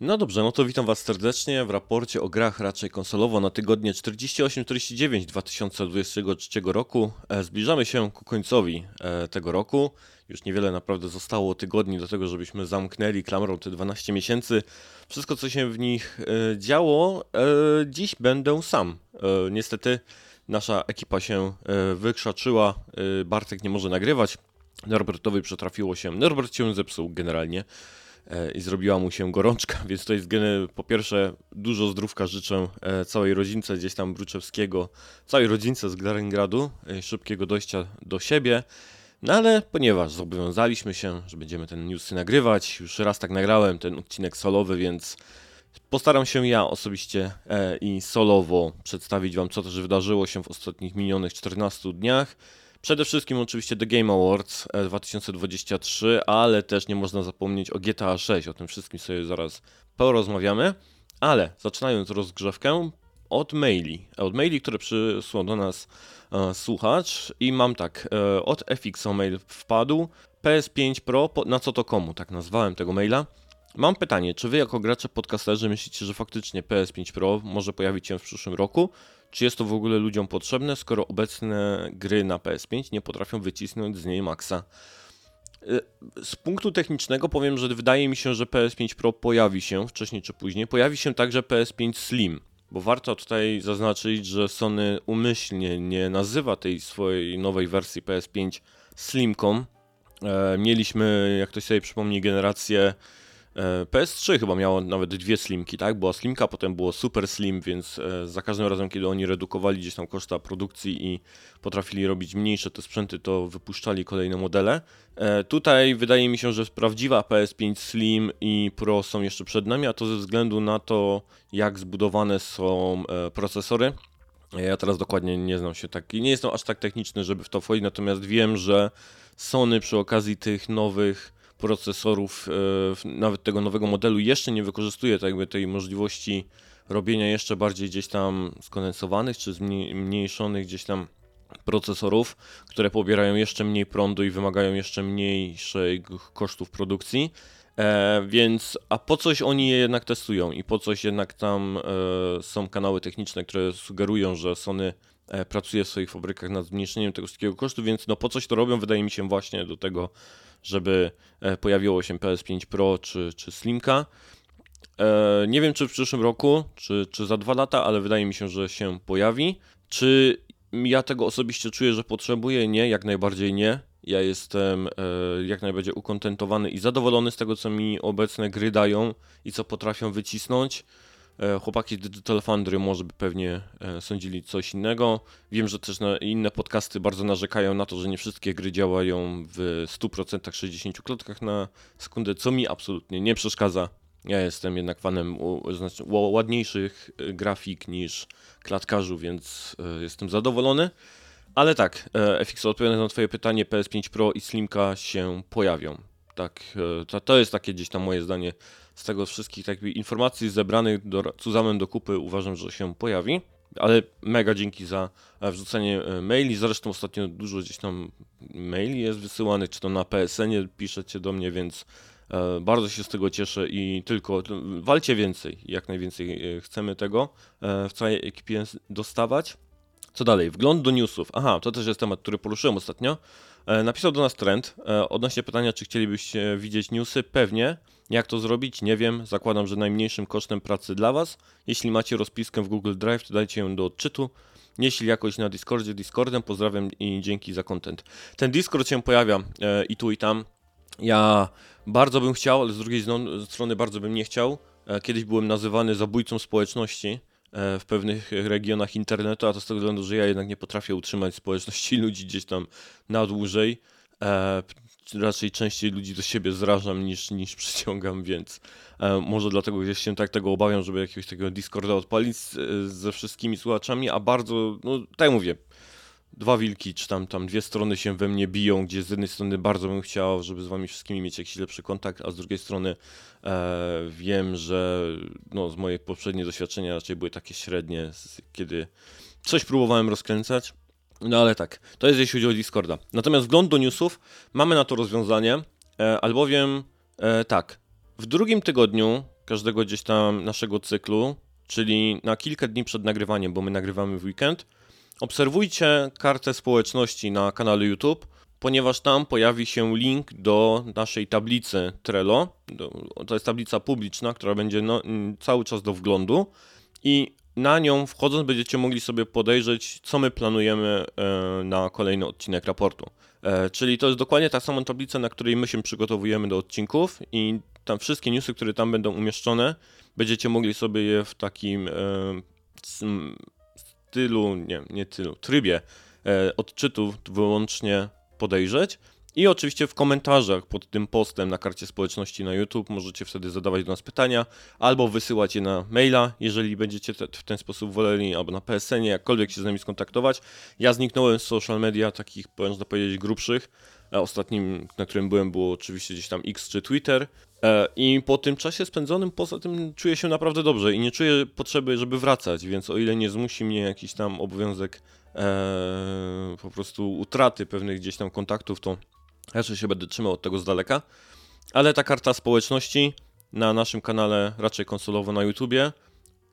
No dobrze, no to witam Was serdecznie w raporcie o grach raczej konsolowo na tygodnie 48-49 2023 roku. E, Zbliżamy się ku końcowi e, tego roku. Już niewiele naprawdę zostało tygodni do tego, żebyśmy zamknęli klamrą te 12 miesięcy. Wszystko, co się w nich e, działo, dziś będę sam. Niestety nasza ekipa się e, wykrzaczyła. E, Bartek nie może nagrywać. Norbertowi przetrafiło się. Norbert się zepsuł generalnie e, i zrobiła mu się gorączka, więc to jest po pierwsze dużo zdrówka życzę całej rodzince gdzieś tam Bruczewskiego, całej rodzince z Glaringradu, e, szybkiego dojścia do siebie. No ale ponieważ zobowiązaliśmy się, że będziemy ten newsy nagrywać, już raz tak nagrałem ten odcinek solowy, więc postaram się ja osobiście e, i solowo przedstawić Wam, co też wydarzyło się w ostatnich minionych 14 dniach. Przede wszystkim oczywiście The Game Awards e, 2023, ale też nie można zapomnieć o GTA 6. O tym wszystkim sobie zaraz porozmawiamy. Ale zaczynając rozgrzewkę od maili. Od maili, które przysłał do nas e, słuchacz. I mam tak, e, od FX mail wpadł. PS5 Pro, po, na co to komu? Tak nazwałem tego maila. Mam pytanie, czy wy jako gracze podcasterzy myślicie, że faktycznie PS5 Pro może pojawić się w przyszłym roku? Czy jest to w ogóle ludziom potrzebne, skoro obecne gry na PS5 nie potrafią wycisnąć z niej maksa? Y, Z punktu technicznego powiem, że wydaje mi się, że PS5 Pro pojawi się wcześniej czy później. Pojawi się także PS5 Slim, bo warto tutaj zaznaczyć, że Sony umyślnie nie nazywa tej swojej nowej wersji PS5 Slimką. E, mieliśmy, jak ktoś sobie przypomni, generację e, PS3 chyba miało nawet dwie slimki, tak? Była slimka, potem było super slim, więc e, za każdym razem, kiedy oni redukowali gdzieś tam koszta produkcji i potrafili robić mniejsze te sprzęty, to wypuszczali kolejne modele. E, tutaj wydaje mi się, że prawdziwa PS5 Slim i Pro są jeszcze przed nami, a to ze względu na to, jak zbudowane są e, procesory. Ja teraz dokładnie nie znam się tak, nie jestem aż tak techniczny, żeby w to wchodzić, natomiast wiem, że Sony przy okazji tych nowych procesorów, e, nawet tego nowego modelu jeszcze nie wykorzystuje tak jakby tej możliwości robienia jeszcze bardziej gdzieś tam skondensowanych czy zmniejszonych gdzieś tam procesorów, które pobierają jeszcze mniej prądu i wymagają jeszcze mniejszych kosztów produkcji. E, więc, a po coś oni je jednak testują i po coś jednak tam e, są kanały techniczne, które sugerują, że Sony pracuje w swoich fabrykach nad zmniejszeniem tego wszystkiego kosztu, więc no po coś to robią, wydaje mi się właśnie do tego, żeby e, pojawiło się PS5 Pro czy, czy Slimka. E, nie wiem, czy w przyszłym roku, czy, czy za dwa lata, ale wydaje mi się, że się pojawi. Czy ja tego osobiście czuję, że potrzebuję? Nie, jak najbardziej nie. Ja jestem e, jak najbardziej ukontentowany i zadowolony z tego, co mi obecne gry dają i co potrafią wycisnąć. E, chłopaki Digital może by pewnie e, sądzili coś innego. Wiem, że też inne podcasty bardzo narzekają na to, że nie wszystkie gry działają w 100% 60 klatkach na sekundę, co mi absolutnie nie przeszkadza. Ja jestem jednak fanem znaczy, ła- ładniejszych e, grafik niż klatkarzów, więc jestem zadowolony. Ale tak, FX odpowiadając na Twoje pytanie, PS5 Pro i Slimka się pojawią. Tak, to jest takie gdzieś tam moje zdanie z tego wszystkich takich informacji zebranych do, cuzamen do kupy uważam, że się pojawi. Ale mega dzięki za e, wrzucenie e, maili. Zresztą ostatnio dużo gdzieś tam maili jest wysyłanych, czy to na PSN-ie piszecie do mnie, więc e, bardzo się z tego cieszę i tylko walcie więcej. Jak najwięcej chcemy tego w całej ekipie dostawać. Co dalej? Wgląd do newsów. Aha, to też jest temat, który poruszyłem ostatnio. E, Napisał do nas trend e, odnośnie pytania, czy chcielibyście widzieć newsy. Pewnie. Jak to zrobić? Nie wiem. Zakładam, że najmniejszym kosztem pracy dla Was. Jeśli macie rozpiskę w Google Drive, to dajcie ją do odczytu. Jeśli jakoś na Discordzie, Discordem, pozdrawiam i dzięki za content. Ten Discord się pojawia e, i tu i tam. Ja bardzo bym chciał, ale z drugiej strony bardzo bym nie chciał. Kiedyś byłem nazywany zabójcą społeczności w pewnych regionach internetu, a to z tego względu, że ja jednak nie potrafię utrzymać społeczności ludzi gdzieś tam na dłużej. E, raczej częściej ludzi do siebie zrażam niż, niż przyciągam, więc e, może dlatego gdzieś się tak tego obawiam, żeby jakiegoś takiego Discorda odpalić z, ze wszystkimi słuchaczami, a bardzo, no tak mówię, dwa wilki, czy tam, tam dwie strony się we mnie biją, gdzie z jednej strony bardzo bym chciał, żeby z wami wszystkimi mieć jakiś lepszy kontakt, a z drugiej strony e, wiem, że no, z moje poprzednie doświadczenia raczej były takie średnie, kiedy coś próbowałem rozkręcać. No ale tak, to jest jeśli chodzi o Discorda. Natomiast wgląd do newsów mamy na to rozwiązanie, e, albowiem e, tak, w drugim tygodniu każdego gdzieś tam naszego cyklu, czyli na kilka dni przed nagrywaniem, bo my nagrywamy w weekend, obserwujcie kartę społeczności na kanale YouTube, ponieważ tam pojawi się link do naszej tablicy Trello. To jest tablica publiczna, która będzie no, cały czas do wglądu i na nią wchodząc będziecie mogli sobie podejrzeć, co my planujemy e, na kolejny odcinek raportu. E, czyli to jest dokładnie ta sama tablica, na której my się przygotowujemy do odcinków i tam wszystkie newsy, które tam będą umieszczone, będziecie mogli sobie je w takim e, stylu, nie, nie tylu, trybie odczytu wyłącznie podejrzeć. I oczywiście w komentarzach pod tym postem na karcie społeczności na YouTube możecie wtedy zadawać do nas pytania albo wysyłać je na maila, jeżeli będziecie te, w ten sposób woleli, albo na PSN-ie, jakkolwiek się z nami skontaktować. Ja zniknąłem z social media takich, można powiedzieć, grubszych. Ostatnim, na którym byłem, było oczywiście gdzieś tam X czy Twitter. E, I po tym czasie spędzonym, poza tym czuję się naprawdę dobrze i nie czuję potrzeby, żeby wracać, więc o ile nie zmusi mnie jakiś tam obowiązek e, po prostu utraty pewnych gdzieś tam kontaktów, to raczej się będę trzymał od tego z daleka. Ale ta karta społeczności na naszym kanale, raczej konsolowo na YouTubie,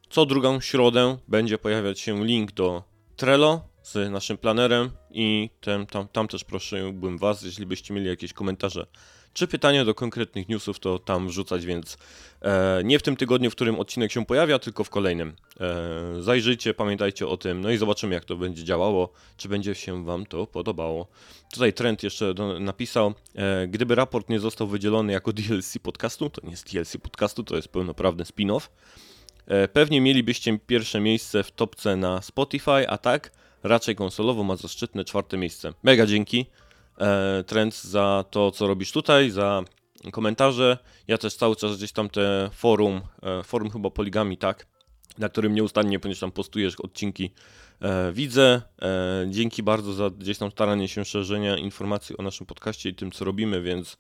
co drugą środę będzie pojawiać się link do Trello z naszym planerem i tam, tam, tam też prosiłbym Was, jeśli byście mieli jakieś komentarze czy pytania do konkretnych newsów, to tam wrzucać, więc e, nie w tym tygodniu, w którym odcinek się pojawia, tylko w kolejnym. E, zajrzyjcie, pamiętajcie o tym, no i zobaczymy, jak to będzie działało, czy będzie się Wam to podobało. Tutaj Trend jeszcze do, napisał, e, gdyby raport nie został wydzielony jako DLC podcastu, to nie jest DLC podcastu, to jest pełnoprawny spin-off, e, pewnie mielibyście pierwsze miejsce w topce na Spotify, a tak raczej konsolowo ma zaszczytne czwarte miejsce. Mega dzięki. E, trend za to, co robisz tutaj, za komentarze. Ja też cały czas gdzieś tam te forum, e, forum chyba Poligami, tak, na którym nieustannie, ponieważ tam postujesz odcinki, e, widzę. Dzięki bardzo za gdzieś tam staranie się szerzenia informacji o naszym podcaście i tym, co robimy, więc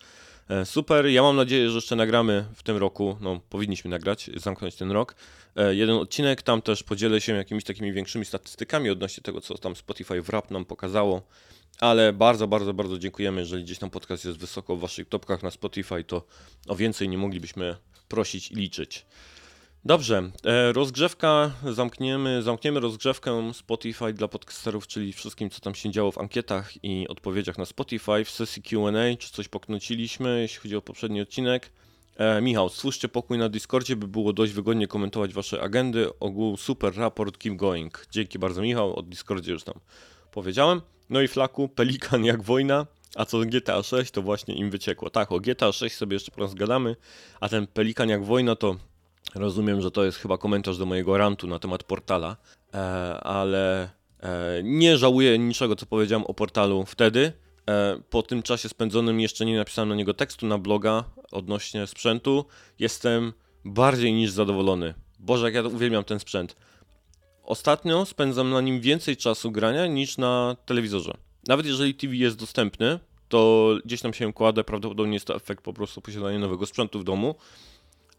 super. Ja mam nadzieję, że jeszcze nagramy w tym roku, no powinniśmy nagrać, zamknąć ten rok, jeden odcinek. Tam też podzielę się jakimiś takimi większymi statystykami odnośnie tego, co tam Spotify Wrap nam pokazało ale bardzo, bardzo, bardzo dziękujemy. Jeżeli gdzieś tam podcast jest wysoko w waszych topkach na Spotify, to o więcej nie moglibyśmy prosić i liczyć. Dobrze, e, rozgrzewka, zamkniemy, zamkniemy rozgrzewkę Spotify dla podcasterów, czyli wszystkim, co tam się działo w ankietach i odpowiedziach na Spotify w sesji Q&A, czy coś poknociliśmy, jeśli chodzi o poprzedni odcinek. E, Michał, stwórzcie pokój na Discordzie, by było dość wygodnie komentować wasze agendy. Ogół super raport, keep going. Dzięki bardzo Michał, od Discordzie już tam powiedziałem. No i flaku, Pelikan jak wojna, a co GTA 6 to właśnie im wyciekło. Tak, o GTA 6 sobie jeszcze po raz gadamy, a ten Pelikan jak wojna to rozumiem, że to jest chyba komentarz do mojego rantu na temat portala, e, ale e, nie żałuję niczego, co powiedziałem o portalu wtedy. E, po tym czasie spędzonym jeszcze nie napisałem na niego tekstu na bloga odnośnie sprzętu. Jestem bardziej niż zadowolony. Boże, jak ja uwielbiam ten sprzęt. Ostatnio spędzam na nim więcej czasu grania niż na telewizorze. Nawet jeżeli TV jest dostępny, to gdzieś tam się kładę, prawdopodobnie jest to efekt po prostu posiadania nowego sprzętu w domu,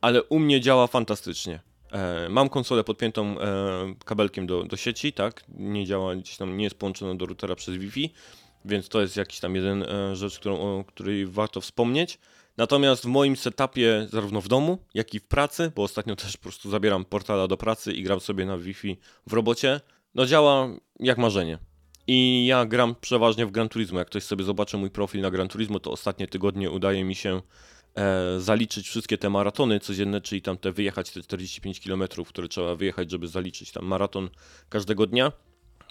ale u mnie działa fantastycznie. E, mam konsolę podpiętą e, kabelkiem do, do sieci, tak, nie działa, gdzieś tam nie jest połączona do routera przez Wi-Fi, więc to jest jakiś tam jeden e, rzecz, którą, o której warto wspomnieć. Natomiast w moim setupie, zarówno w domu, jak i w pracy, bo ostatnio też po prostu zabieram portala do pracy i gram sobie na Wi-Fi w robocie, no działa jak marzenie. I ja gram przeważnie w Gran Turismo. Jak ktoś sobie zobaczy mój profil na Gran Turismo, to ostatnie tygodnie udaje mi się e, zaliczyć wszystkie te maratony codzienne, czyli tam te wyjechać te 45 km, które trzeba wyjechać, żeby zaliczyć tam maraton każdego dnia.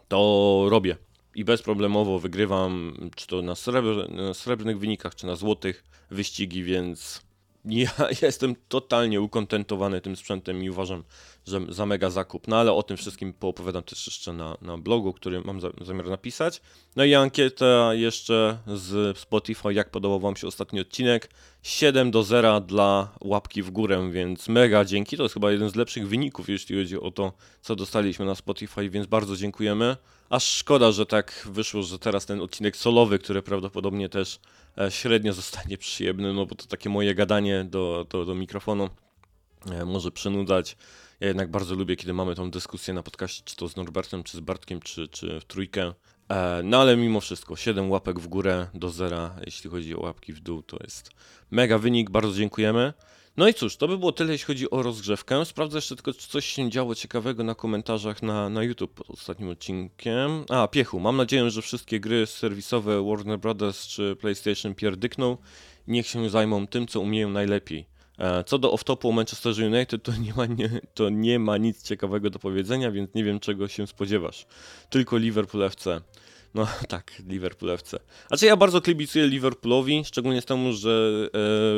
To robię i bezproblemowo wygrywam, czy to na, srebr, na srebrnych wynikach, czy na złotych wyścigi, więc ja jestem totalnie ukontentowany tym sprzętem i uważam, że za mega zakup. No ale o tym wszystkim poopowiadam też jeszcze na, na blogu, który mam za, zamiar napisać. No i ankieta jeszcze z Spotify, jak podobał Wam się ostatni odcinek. 7 do 0 dla łapki w górę, więc mega dzięki. To jest chyba jeden z lepszych wyników, jeśli chodzi o to, co dostaliśmy na Spotify, więc bardzo dziękujemy. Aż szkoda, że tak wyszło, że teraz ten odcinek solowy, który prawdopodobnie też średnio zostanie przyjemny, no bo to takie moje gadanie do, do, do mikrofonu e, może przynudzać. Ja jednak bardzo lubię, kiedy mamy tą dyskusję na podcaście, czy to z Norbertem, czy z Bartkiem, czy, czy w trójkę. E, no ale mimo wszystko, 7 łapek w górę do zera, jeśli chodzi o łapki w dół, to jest mega wynik, bardzo dziękujemy. No i cóż, to by było tyle, jeśli chodzi o rozgrzewkę. Sprawdzę jeszcze tylko, czy coś się działo ciekawego na komentarzach na, na YouTube pod ostatnim odcinkiem. A, piechu. Mam nadzieję, że wszystkie gry serwisowe Warner Brothers czy PlayStation pierdykną. Niech się zajmą tym, co umieją najlepiej. E, co do off-topu Manchester United, to nie, ma, nie, to nie ma nic ciekawego do powiedzenia, więc nie wiem, czego się spodziewasz. Tylko Liverpool FC. No tak, Liverpool FC. Znaczy ja bardzo kibicuję Liverpoolowi, szczególnie z temu, że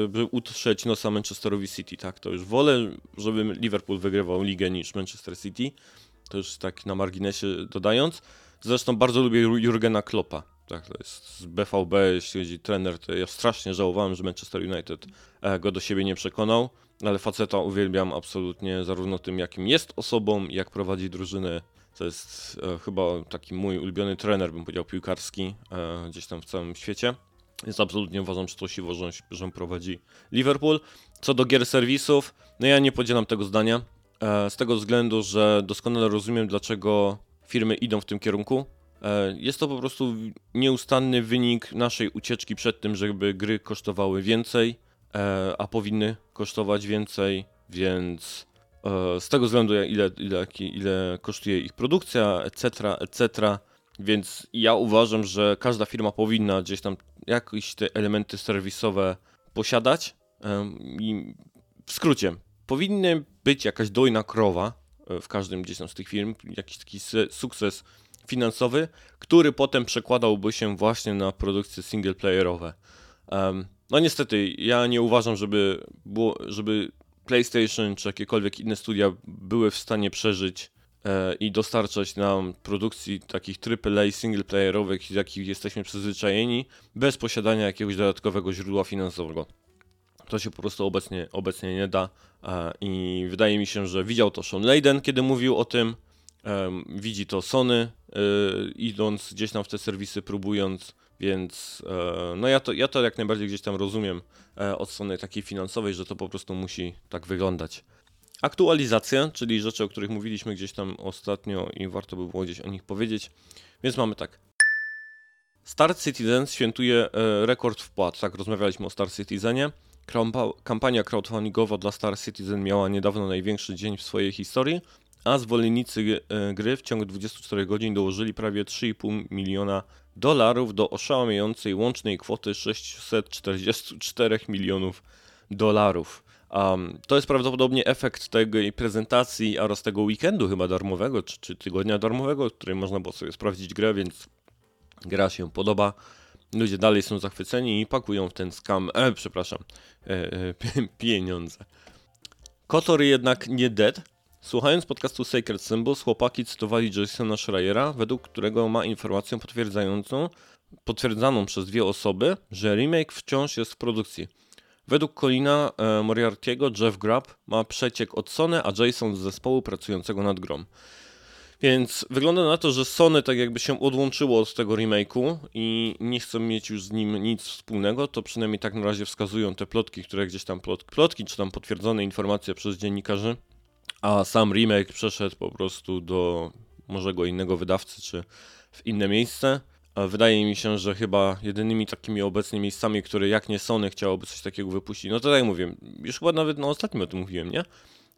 e, by utrzeć nosa Manchesterowi City, tak, to już wolę, żeby Liverpool wygrywał ligę niż Manchester City, to już tak na marginesie dodając. Zresztą bardzo lubię Jurgena Kloppa, tak, to jest z BVB, jeśli chodzi trener, to ja strasznie żałowałem, że Manchester United e, go do siebie nie przekonał, ale faceta uwielbiam absolutnie, zarówno tym, jakim jest osobą, jak prowadzi drużynę to jest e, chyba taki mój ulubiony trener, bym powiedział, piłkarski e, gdzieś tam w całym świecie. Więc absolutnie uważam, że to siwo, że, że prowadzi Liverpool. Co do gier serwisów, no ja nie podzielam tego zdania. E, z tego względu, że doskonale rozumiem, dlaczego firmy idą w tym kierunku. Jest to po prostu nieustanny wynik naszej ucieczki przed tym, żeby gry kosztowały więcej, a powinny kosztować więcej, więc z tego względu, ile, ile, ile kosztuje ich produkcja, etc., etc. Więc ja uważam, że każda firma powinna gdzieś tam jakieś te elementy serwisowe posiadać. I w skrócie, powinny być jakaś dojna krowa e, w każdym gdzieś tam z tych firm, jakiś taki sukces finansowy, który potem przekładałby się właśnie na produkcje singleplayerowe. No niestety, ja nie uważam, żeby, było, żeby PlayStation czy jakiekolwiek inne studia były w stanie przeżyć e, i dostarczać nam produkcji takich AAA singleplayerowych, jakich jesteśmy przyzwyczajeni, bez posiadania jakiegoś dodatkowego źródła finansowego. To się po prostu obecnie, obecnie nie da e, i wydaje mi się, że widział to Sean Layden, kiedy mówił o tym, e, widzi to Sony, e, idąc gdzieś tam w te serwisy, próbując więc e, no ja to, ja to jak najbardziej gdzieś tam rozumiem e, od strony takiej finansowej, że to po prostu musi tak wyglądać. Aktualizacje, czyli rzeczy, o których mówiliśmy gdzieś tam ostatnio i warto by było gdzieś o nich powiedzieć. Więc mamy tak. Star Citizen świętuje e, rekord wpłat. Tak, rozmawialiśmy o Star Citizenie. Kampania crowdfundingowa dla Star Citizen miała niedawno największy dzień w swojej historii, a zwolennicy gry w ciągu 24 godzin dołożyli prawie 3,5 miliona dolarów do oszałamiającej łącznej kwoty 644 milionów dolarów. Um, to jest prawdopodobnie efekt tej prezentacji oraz tego weekendu chyba darmowego, czy, czy tygodnia darmowego, w którym można było sobie sprawdzić grę, więc gra się podoba. Ludzie dalej są zachwyceni i pakują w ten skam, e, przepraszam, e, e, pieniądze. Kotor jednak nie dead, Słuchając podcastu Sacred Symbols, chłopaki cytowali Jasona Schreiera, według którego ma informację potwierdzającą, potwierdzaną przez dwie osoby, że remake wciąż jest w produkcji. Według Colina e, Moriarty'ego Jeff Grubb ma przeciek od Sony, a Jason z zespołu pracującego nad grą. Więc wygląda na to, że Sony tak jakby się odłączyło od tego remake'u i nie chce mieć już z nim nic wspólnego, to przynajmniej tak na razie wskazują te plotki, które gdzieś tam plot, plotki, czy tam potwierdzone informacje przez dziennikarzy a sam remake przeszedł po prostu do może go innego wydawcy, czy w inne miejsce. Wydaje mi się, że chyba jedynymi takimi obecnymi miejscami, które jak nie Sony chciałoby coś takiego wypuścić, no to tak jak mówię, już chyba nawet na ostatnim o tym mówiłem, nie?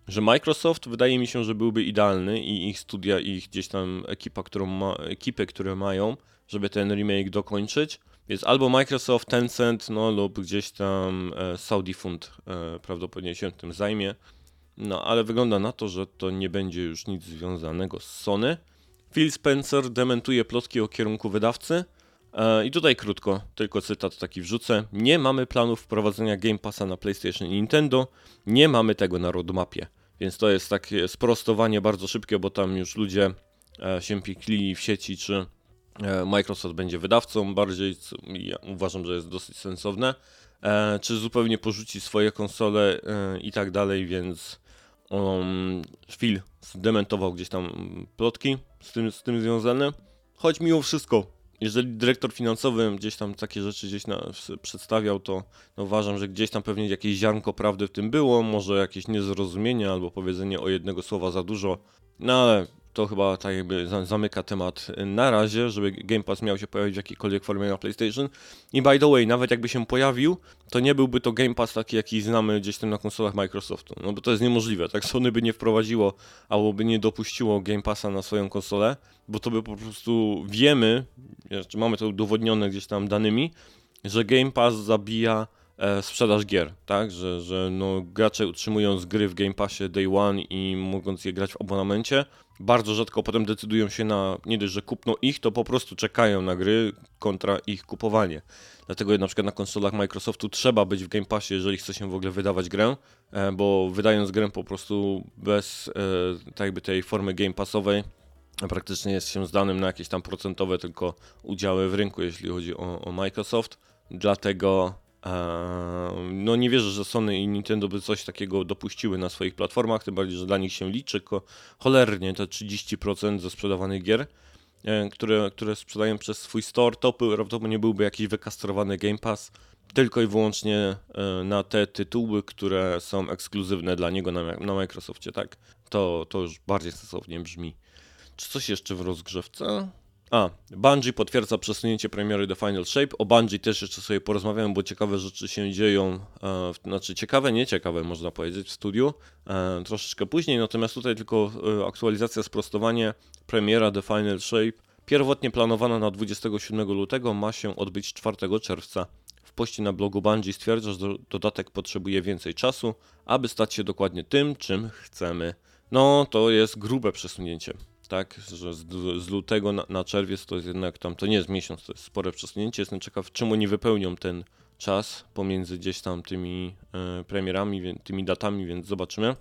Że Microsoft wydaje mi się, że byłby idealny i ich studia, i ich gdzieś tam ekipa, którą ma, ekipy, które mają, żeby ten remake dokończyć. Więc albo Microsoft, Tencent, no lub gdzieś tam e, Saudi Fund e, prawdopodobnie się tym zajmie. No, ale wygląda na to, że to nie będzie już nic związanego z Sony. Phil Spencer dementuje plotki o kierunku wydawcy. E, I tutaj krótko, tylko cytat taki wrzucę. Nie mamy planów wprowadzenia Game Passa na PlayStation i Nintendo. Nie mamy tego na roadmapie. Więc to jest takie sprostowanie bardzo szybkie, bo tam już ludzie e, się pikli w sieci, czy e, Microsoft będzie wydawcą bardziej, co ja uważam, że jest dosyć sensowne, czy zupełnie porzuci swoje konsole i tak dalej, więc um, Phil zdementował gdzieś tam plotki z tym, z tym związane. Choć mimo wszystko, jeżeli dyrektor finansowy gdzieś tam takie rzeczy gdzieś na, przedstawiał, to no uważam, że gdzieś tam pewnie jakieś ziarnko prawdy w tym było, może jakieś niezrozumienie albo powiedzenie o jednego słowa za dużo, no ale to chyba tak jakby zamyka temat na razie, żeby Game Pass miał się pojawić w jakiejkolwiek formie na PlayStation. I by the way, nawet jakby się pojawił, to nie byłby to Game Pass taki, jaki znamy gdzieś tam na konsolach Microsoftu. No bo to jest niemożliwe. Tak Sony by nie wprowadziło albo by nie dopuściło Game Passa na swoją konsolę, bo to by po prostu wiemy, mamy to udowodnione gdzieś tam danymi, że Game Pass zabija e, sprzedaż gier, tak? Że, że no, gracze utrzymując gry w Game Passie Day One i mogąc je grać w abonamencie, bardzo rzadko potem decydują się na nie dość, że kupno ich, to po prostu czekają na gry kontra ich kupowanie. Dlatego na przykład na konsolach Microsoftu trzeba być w Game Passie, jeżeli chce się w ogóle wydawać grę, e, bo wydając grę po prostu bez e, tak jakby tej formy Game Passowej, praktycznie jest się zdanym na jakieś tam procentowe tylko udziały w rynku, jeśli chodzi o, o Microsoft. Dlatego no nie wierzę, że Sony i Nintendo by coś takiego dopuściły na swoich platformach, tym bardziej, że dla nich się liczy cholernie te 30% ze sprzedawanych gier, e, które, które sprzedają przez swój store, to prawdopodobnie byłby jakiś wykastrowany Game Pass tylko i wyłącznie e, na te tytuły, które są ekskluzywne dla niego na, na Microsoftie, tak? To, to już bardziej sensownie brzmi. Czy coś jeszcze w rozgrzewce? A, Bungie potwierdza przesunięcie premiery The Final Shape. O Bungie też jeszcze sobie porozmawiamy, bo ciekawe rzeczy się dzieją, e, znaczy ciekawe, nieciekawe można powiedzieć w studiu, e, troszeczkę później, natomiast tutaj tylko e, aktualizacja, sprostowanie. Premiera The Final Shape pierwotnie planowana na 27 lutego ma się odbyć 4 czerwca. W poście na blogu Bungie stwierdza, że dodatek potrzebuje więcej czasu, aby stać się dokładnie tym, czym chcemy. No, to jest grube przesunięcie tak, że z, z lutego na, na, czerwiec to jest jednak tam, to nie jest miesiąc, to jest spore przesunięcie. Jestem ciekaw, czym oni wypełnią ten czas pomiędzy gdzieś tam tymi e, premierami, tymi datami, więc zobaczymy.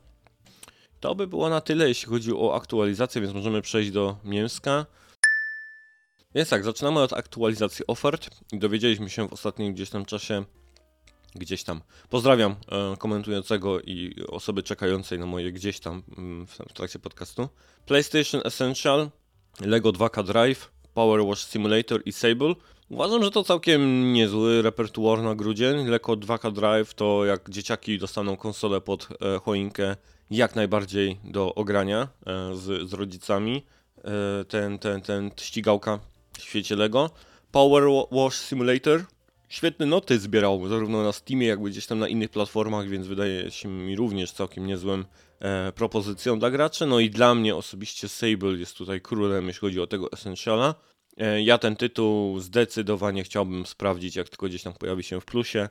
To by było na tyle, jeśli chodzi o aktualizację, więc możemy przejść do mięska. Więc tak, zaczynamy od aktualizacji ofert dowiedzieliśmy się w ostatnim gdzieś tam czasie, gdzieś tam. Pozdrawiam e, komentującego i osoby czekającej na moje gdzieś tam mm, w, trakcie podcastu. PlayStation Essential, Lego 2K Drive, Power Wash Simulator i Sable. Uważam, że to całkiem niezły repertuar na grudzień. Lego 2K Drive to jak dzieciaki dostaną konsolę pod e, choinkę, jak najbardziej do ogrania e, z, z rodzicami. Ten, ten, ten ścigałka w świecie Lego. Power Wash Simulator świetne noty zbierał, zarówno na Steamie, jak i gdzieś tam na innych platformach, więc wydaje się mi również całkiem niezłym e, propozycją dla graczy. No i dla mnie osobiście Sable jest tutaj królem, jeśli chodzi o tego Essentiala. E, ja ten tytuł zdecydowanie chciałbym sprawdzić, jak tylko gdzieś tam pojawi się w plusie.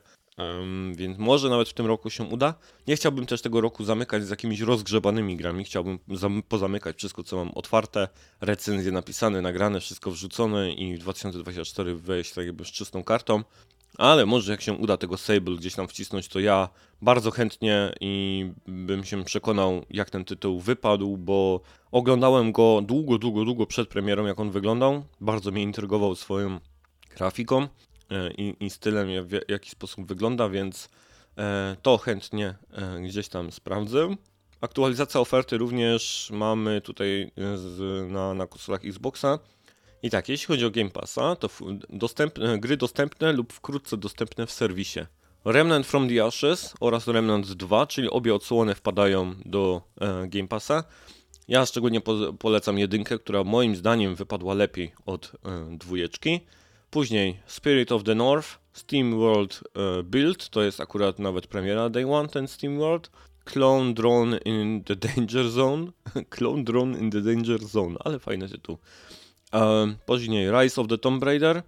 Więc może nawet w tym roku się uda. Nie chciałbym też tego roku zamykać z jakimiś rozgrzebanymi grami. Chciałbym pozamykać wszystko, co mam otwarte, recenzje napisane, nagrane, wszystko wrzucone i w 2024 wejść tak jakby z czystą kartą. Ale może jak się uda tego Sable gdzieś tam wcisnąć, to ja bardzo chętnie i bym się przekonał, jak ten tytuł wypadł, bo oglądałem go długo, długo, długo przed premierą, jak on wyglądał. Bardzo mnie intrygował swoją grafiką i, i stylem, w jaki sposób wygląda, więc e, to chętnie e, gdzieś tam sprawdzę. Aktualizacja oferty również mamy tutaj z, na, na konsolach Xboxa. I tak, jeśli chodzi o Game Passa, to dostępne, gry dostępne lub wkrótce dostępne w serwisie. Remnant from the Ashes oraz Remnant 2, czyli obie odsłony wpadają do e, Game Passa. Ja szczególnie po, polecam jedynkę, która moim zdaniem wypadła lepiej od e, dwójeczki. Później Spirit of the North, Steam World e, Build, to jest akurat nawet premiera Day One, ten Steam World. Clone Drone in the Danger Zone. Clone Drone in the Danger Zone, ale fajny tytuł. Później Rise of the Tomb Raider,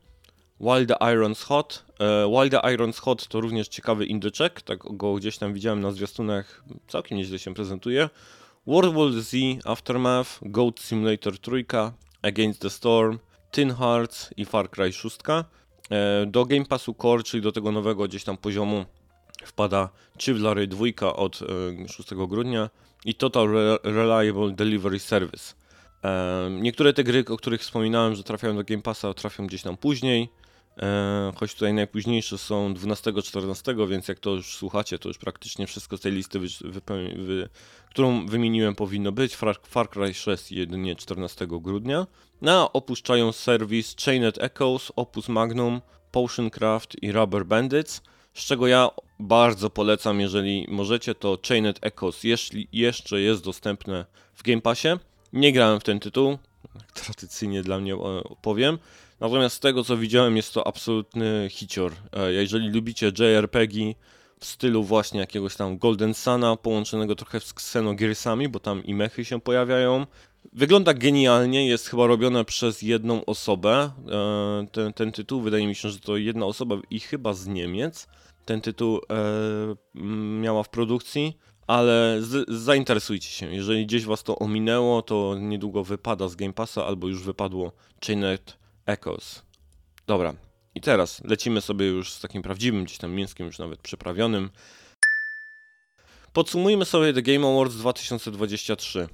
the Iron's Hot. E, the Iron's Hot to również ciekawy indyczek, tak go gdzieś tam widziałem na zwiastunach, całkiem nieźle się prezentuje. World War Z, Aftermath, Goat Simulator 3, Against the Storm, Tin Hearts i Far Cry 6. E, do Game Passu Core, czyli do tego nowego gdzieś tam poziomu wpada Chivalry 2 od 6 e, grudnia i Total Reliable Delivery Service. Niektóre te gry, o których wspominałem, że trafiają do Game Passa, trafią gdzieś tam później. Choć tutaj najpóźniejsze są 12-14, więc jak to już słuchacie, to już praktycznie wszystko z tej listy, wy, którą wymieniłem, powinno być. Far, Far Cry 6 jedynie 14 grudnia. No, opuszczają serwis Chained Echoes, Opus Magnum, Potioncraft i Rubber Bandits, z czego ja bardzo polecam, jeżeli możecie, to Chained Echoes, jeśli jeszcze jest dostępne w Game Passie Nie grałem w ten tytuł, tradycyjnie dla mnie powiem. Natomiast z tego co widziałem jest to absolutny hicior. E, jeżeli lubicie JRPG w stylu właśnie jakiegoś tam Golden Suna połączonego trochę z Xenogearsami, bo tam i mechy się pojawiają. Wygląda genialnie, jest chyba robione przez jedną osobę. E, ten, ten tytuł, wydaje mi się, że to jedna osoba i chyba z Niemiec. Ten tytuł e, miała w produkcji ale z, zainteresujcie się. Jeżeli gdzieś was to ominęło, to niedługo wypada z Game Passa albo już wypadło Chained Echoes. Dobra, i teraz lecimy sobie już z takim prawdziwym gdzieś tam mięskiem, już nawet przyprawionym. Podsumujmy sobie The Game Awards 2023.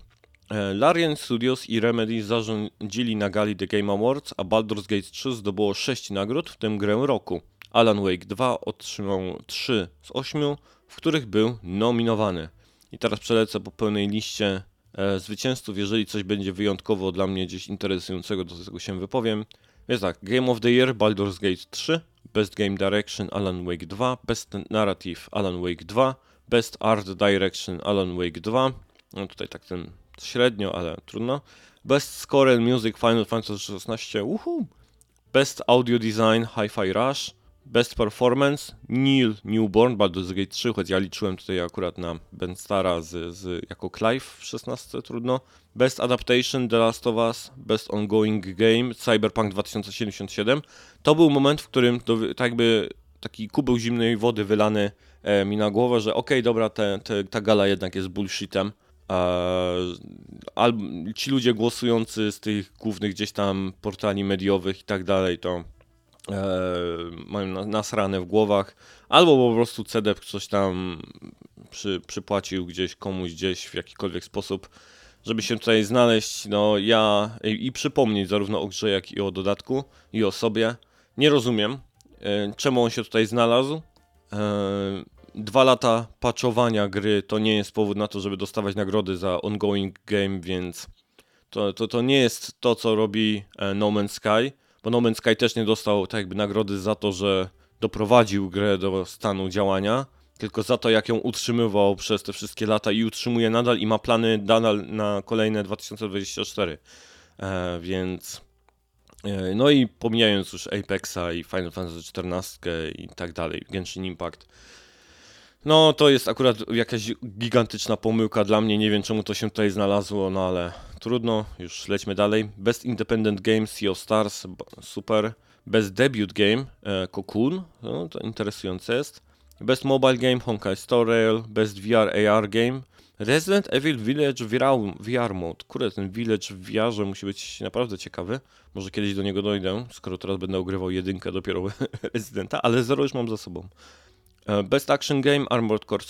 E, Larian Studios i Remedy zarządzili na gali The Game Awards, a Baldur's Gate 3 zdobyło 6 nagród, w tym grę roku. Alan Wake 2 otrzymał 3 z 8, w których był nominowany. I teraz przelecę po pełnej liście zwycięzców. Jeżeli coś będzie wyjątkowo dla mnie gdzieś interesującego, do tego się wypowiem. Więc tak, Game of the Year Baldur's Gate 3, Best Game Direction Alan Wake 2, Best Narrative Alan Wake 2, Best Art Direction Alan Wake 2. No tutaj tak ten średnio, ale trudno. Best Score and Music Final Fantasy XVI. Uhu. Best Audio Design Hi-Fi Rush. Best Performance Neil Newborn, Baldur's Gate 3, choć ja liczyłem tutaj akurat na Ben Stara z, z, jako Clive w 16, trudno. Best Adaptation The Last of Us, Best Ongoing Game Cyberpunk 2077. To był moment, w którym to, tak jakby taki kubeł zimnej wody wylany e, mi na głowę, że okej, okay, dobra, te, te, ta gala jednak jest bullshitem. E, ci ludzie głosujący z tych głównych gdzieś tam portali mediowych i tak dalej, to mają nasrane w głowach, albo po prostu CDEP coś tam przy, przypłacił gdzieś komuś gdzieś w jakikolwiek sposób, żeby się tutaj znaleźć, no ja i, i przypomnieć zarówno o grze, jak i o dodatku i o sobie. Nie rozumiem, e, czemu on się tutaj znalazł. E, dwa lata patchowania gry to nie jest powód na to, żeby dostawać nagrody za ongoing game, więc to, to, to nie jest to, co robi e, No Man's Sky bo No Man's Sky też nie dostał tak jakby nagrody za to, że doprowadził grę do stanu działania, tylko za to, jak ją utrzymywał przez te wszystkie lata i utrzymuje nadal i ma plany nadal na kolejne 2024. E, więc e, no i pomijając już Apexa i Final Fantasy XIV i tak dalej, Genshin Impact, no to jest akurat jakaś gigantyczna pomyłka dla mnie, nie wiem czemu to się tutaj znalazło, no ale trudno, już lećmy dalej. Best Independent Game, of Stars, super. Best Debut Game, e, Cocoon, no, to interesujące jest. Best Mobile Game, Honkai Star Rail, Best VR AR Game, Resident Evil Village VR, VR Mode. Kurde, ten Village w VR musi być naprawdę ciekawy. Może kiedyś do niego dojdę, skoro teraz będę ogrywał jedynkę dopiero Residenta, ale zero już mam za sobą. E, Best Action Game, Armored Core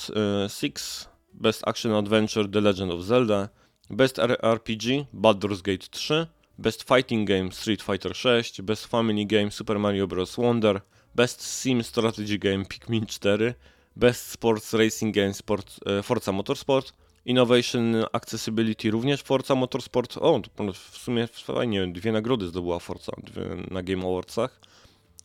6, e, Best Action Adventure, The Legend of Zelda, Best RPG Baldur's Gate 3, Best Fighting Game Street Fighter 6, Best Family Game Super Mario Bros. Wonder, Best Sim Strategy Game Pikmin 4, Best Sports Racing Game Sport, e, Forza Motorsport, Innovation Accessibility również Forza Motorsport. O, w sumie fajnie, dwie nagrody zdobyła Forza na Game Awardsach.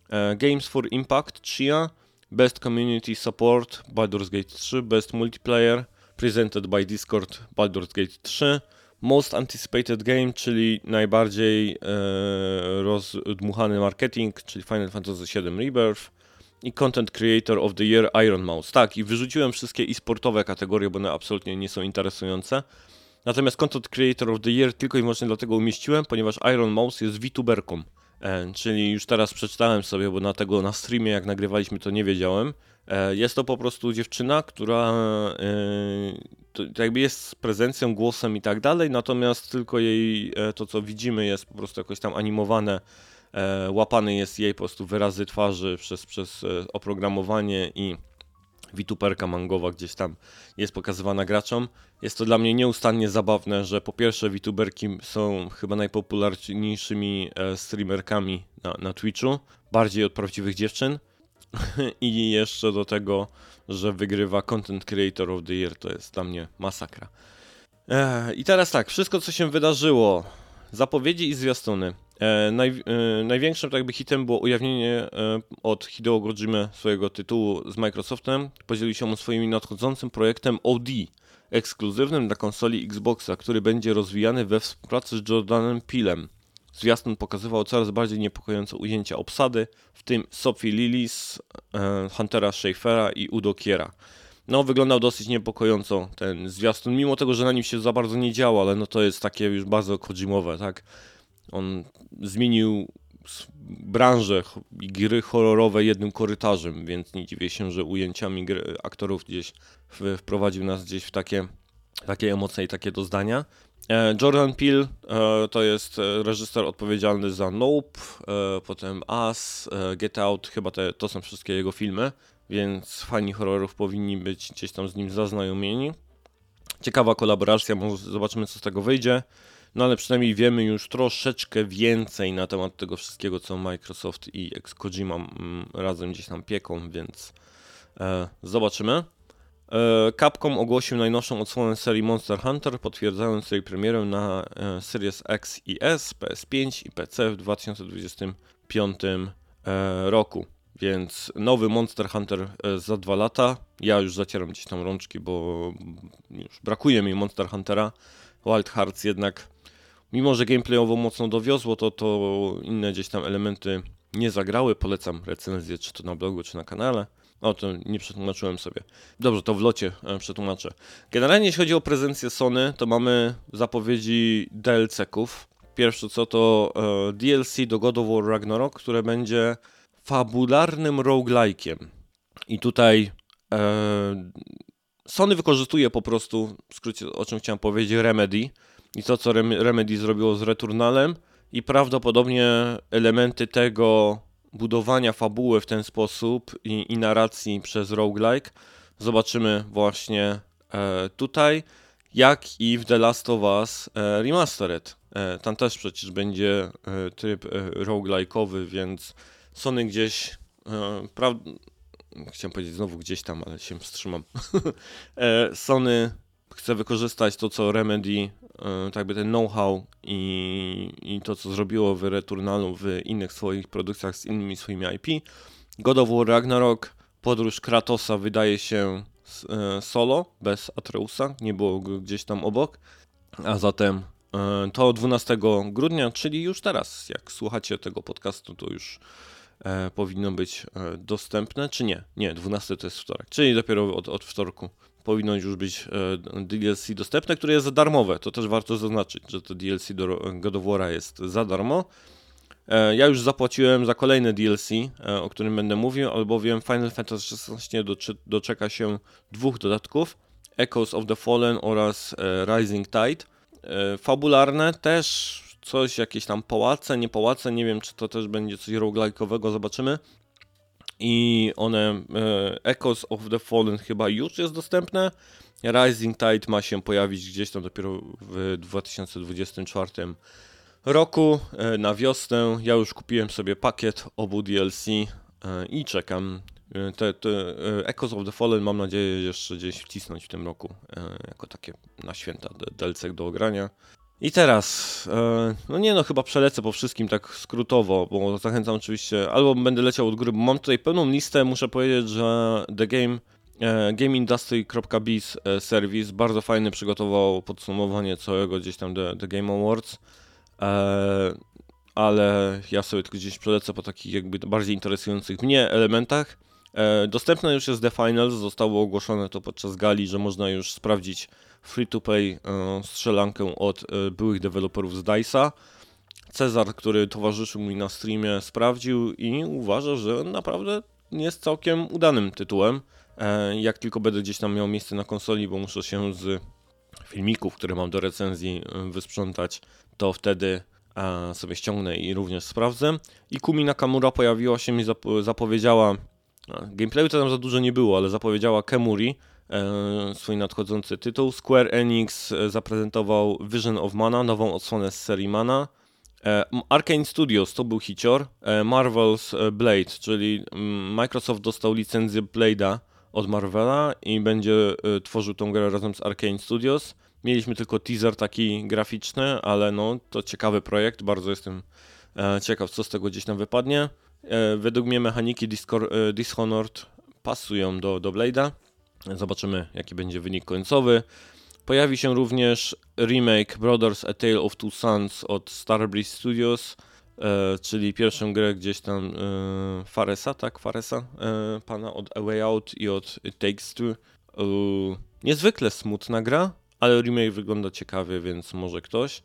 E, Games for Impact Chia, Best Community Support Baldur's Gate 3, Best Multiplayer Presented by Discord Baldur's Gate 3, Most Anticipated Game, czyli najbardziej e, rozdmuchany marketing, czyli Final Fantasy VII Rebirth i Content Creator of the Year Iron Mouse. Tak, i wyrzuciłem wszystkie e-sportowe kategorie, bo one absolutnie nie są interesujące. Natomiast Content Creator of the Year tylko i wyłącznie dlatego umieściłem, ponieważ Iron Mouse jest VTuberką. E, czyli już teraz przeczytałem sobie, bo na tego na streamie jak nagrywaliśmy to nie wiedziałem. E, jest to po prostu dziewczyna, która e, jakby jest prezencją, głosem i tak dalej, natomiast tylko jej e, to, co widzimy, jest po prostu jakoś tam animowane. Łapany jest jej po prostu wyrazy twarzy przez, przez oprogramowanie i wituperka mangowa gdzieś tam jest pokazywana graczom. Jest to dla mnie nieustannie zabawne, że po pierwsze wituberki są chyba najpopularniejszymi streamerkami na, na Twitchu, bardziej od prawdziwych dziewczyn. I jeszcze do tego, że wygrywa Content Creator of the Year, to jest dla mnie masakra. I teraz tak, wszystko co się wydarzyło, zapowiedzi i zwiastuny. E, naj, e, największym tak jakby hitem było ujawnienie e, od Hideo Kojimy swojego tytułu z Microsoftem. Podzielił się on swoim nadchodzącym projektem OD, ekskluzywnym dla konsoli Xboxa, który będzie rozwijany we współpracy z Jordanem Pilem. Zwiastun pokazywał coraz bardziej niepokojące ujęcia obsady, w tym Sophie Lillis, e, Huntera Schaeffera i Udo Kiera. No, wyglądał dosyć niepokojąco ten zwiastun, mimo tego, że na nim się za bardzo nie działo, ale no to jest takie już bardzo Kojimowe, tak? On zmienił branżę gry horrorowe jednym korytarzem, więc nie dziwię się, że ujęciami gry, aktorów gdzieś wprowadził nas gdzieś w takie, takie emocje i takie doznania. E, Jordan Peele e, to jest e, reżyser odpowiedzialny za Nope, potem Us, Get Out, chyba te, to są wszystkie jego filmy, więc fani horrorów powinni być gdzieś tam z nim zaznajomieni. Ciekawa kolaboracja, może zobaczymy co z tego wyjdzie. No ale przynajmniej wiemy już troszeczkę więcej na temat tego wszystkiego, co Microsoft i Kojima mm, razem gdzieś tam pieką, więc zobaczymy. E, Capcom ogłosił najnowszą odsłonę serii Monster Hunter, potwierdzając jej premierę na e, Series X i S, PS5 i PC w 2025 e, roku. Więc nowy Monster Hunter za dwa lata. Ja już zacieram gdzieś tam rączki, bo już brakuje mi Monster Huntera. Wild Hearts jednak, mimo że gameplayowo mocno dowiozło, to, to inne gdzieś tam elementy nie zagrały. Polecam recenzję, czy to na blogu, czy na kanale. O, to nie przetłumaczyłem sobie. Dobrze, to w locie e, przetłumaczę. Generalnie jeśli chodzi o prezencję Sony, to mamy zapowiedzi DLC-ków. Pierwsze co to e, DLC do God of War Ragnarok, które będzie fabularnym roguelike'iem. I tutaj e, Sony wykorzystuje po prostu, w skrócie o czym chciałem powiedzieć, Remedy. I to co Remedy zrobiło z Returnalem i prawdopodobnie elementy tego budowania fabuły w ten sposób i, i narracji przez roguelike zobaczymy właśnie e, tutaj, jak i w The Last of Us e, Remastered. E, tam też przecież będzie e, tryb e, roguelike'owy, więc Sony gdzieś, e, prawda, chciałem powiedzieć znowu gdzieś tam, ale się wstrzymam. e, Sony chce wykorzystać to, co Remedy E, tak jakby ten know-how i, i to, co zrobiło w Returnalu w innych swoich produkcjach z innymi swoimi IP. God of War Ragnarok, podróż Kratosa wydaje się e, solo, bez Atreusa, nie było go gdzieś tam obok, a zatem e, to 12 grudnia, czyli już teraz, jak słuchacie tego podcastu, to już powinno być dostępne, czy nie? Nie, 12 to jest wtorek, czyli dopiero od, od wtorku powinno już być e, DLC dostępne, które jest za darmowe. To też warto zaznaczyć, że to DLC do God of War jest za darmo. E, ja już zapłaciłem za kolejne DLC, e, o którym będę mówił, albowiem Final Fantasy XVI doczeka się dwóch dodatków: Echoes of the Fallen oraz Rising Tide. Fabularne też coś, jakieś tam pałace, nie pałace, nie wiem czy to też będzie coś roguelike'owego, zobaczymy i one e, Echoes of the Fallen chyba już jest dostępne. Rising Tide ma się pojawić gdzieś tam dopiero w 2024 roku e, na wiosnę. Ja już kupiłem sobie pakiet obu DLC e, i czekam. Te, te Echoes of the Fallen mam nadzieję jeszcze gdzieś wcisnąć w tym roku jako takie na święta DLC do ogrania. I teraz, e, no nie no, chyba przelecę po wszystkim tak skrótowo, bo zachęcam oczywiście, albo będę leciał od góry, bo mam tutaj pełną listę, muszę powiedzieć, że The Game, e, GameIndustry.biz e, serwis bardzo fajny przygotował podsumowanie całego gdzieś tam The, The Game Awards, ale ja sobie tylko gdzieś przelecę po takich jakby bardziej interesujących mnie elementach. Dostępne już jest The Finals, zostało ogłoszone to podczas gali, że można już sprawdzić free-to-play e, strzelankę od e, byłych deweloperów z DICE'a. Cezar, który towarzyszył mi na streamie, sprawdził i uważa, że naprawdę jest całkiem udanym tytułem. E, jak tylko będę gdzieś tam miał miejsce na konsoli, bo muszę się z filmików, które mam do recenzji, wysprzątać, to wtedy sobie ściągnę i również sprawdzę. I Kumi Nakamura pojawiła się i zapowiedziała, gameplayu to tam za dużo nie było, ale zapowiedziała Kemuri, swój nadchodzący tytuł. Square Enix e, zaprezentował Vision of Mana, nową odsłonę z serii Mana. E, Arkane Studios to był hicior. Marvel's Blade, czyli Microsoft dostał licencję Blade'a od Marvela i będzie tworzył tą grę razem z Arkane Studios. Mieliśmy tylko teaser taki graficzny, ale no to ciekawy projekt, bardzo jestem ciekaw co z tego gdzieś tam wypadnie. Według mnie mechaniki Dishonored pasują do, do Blade'a. Zobaczymy, jaki będzie wynik końcowy. Pojawi się również remake Brothers A Tale of Two Sons od Starbreeze Studios, e, czyli pierwszą grę gdzieś tam e, Faresa, tak? Faresa, e, pana od A Way Out i od It Takes Two. Niezwykle smutna gra, ale remake wygląda ciekawie, więc może ktoś.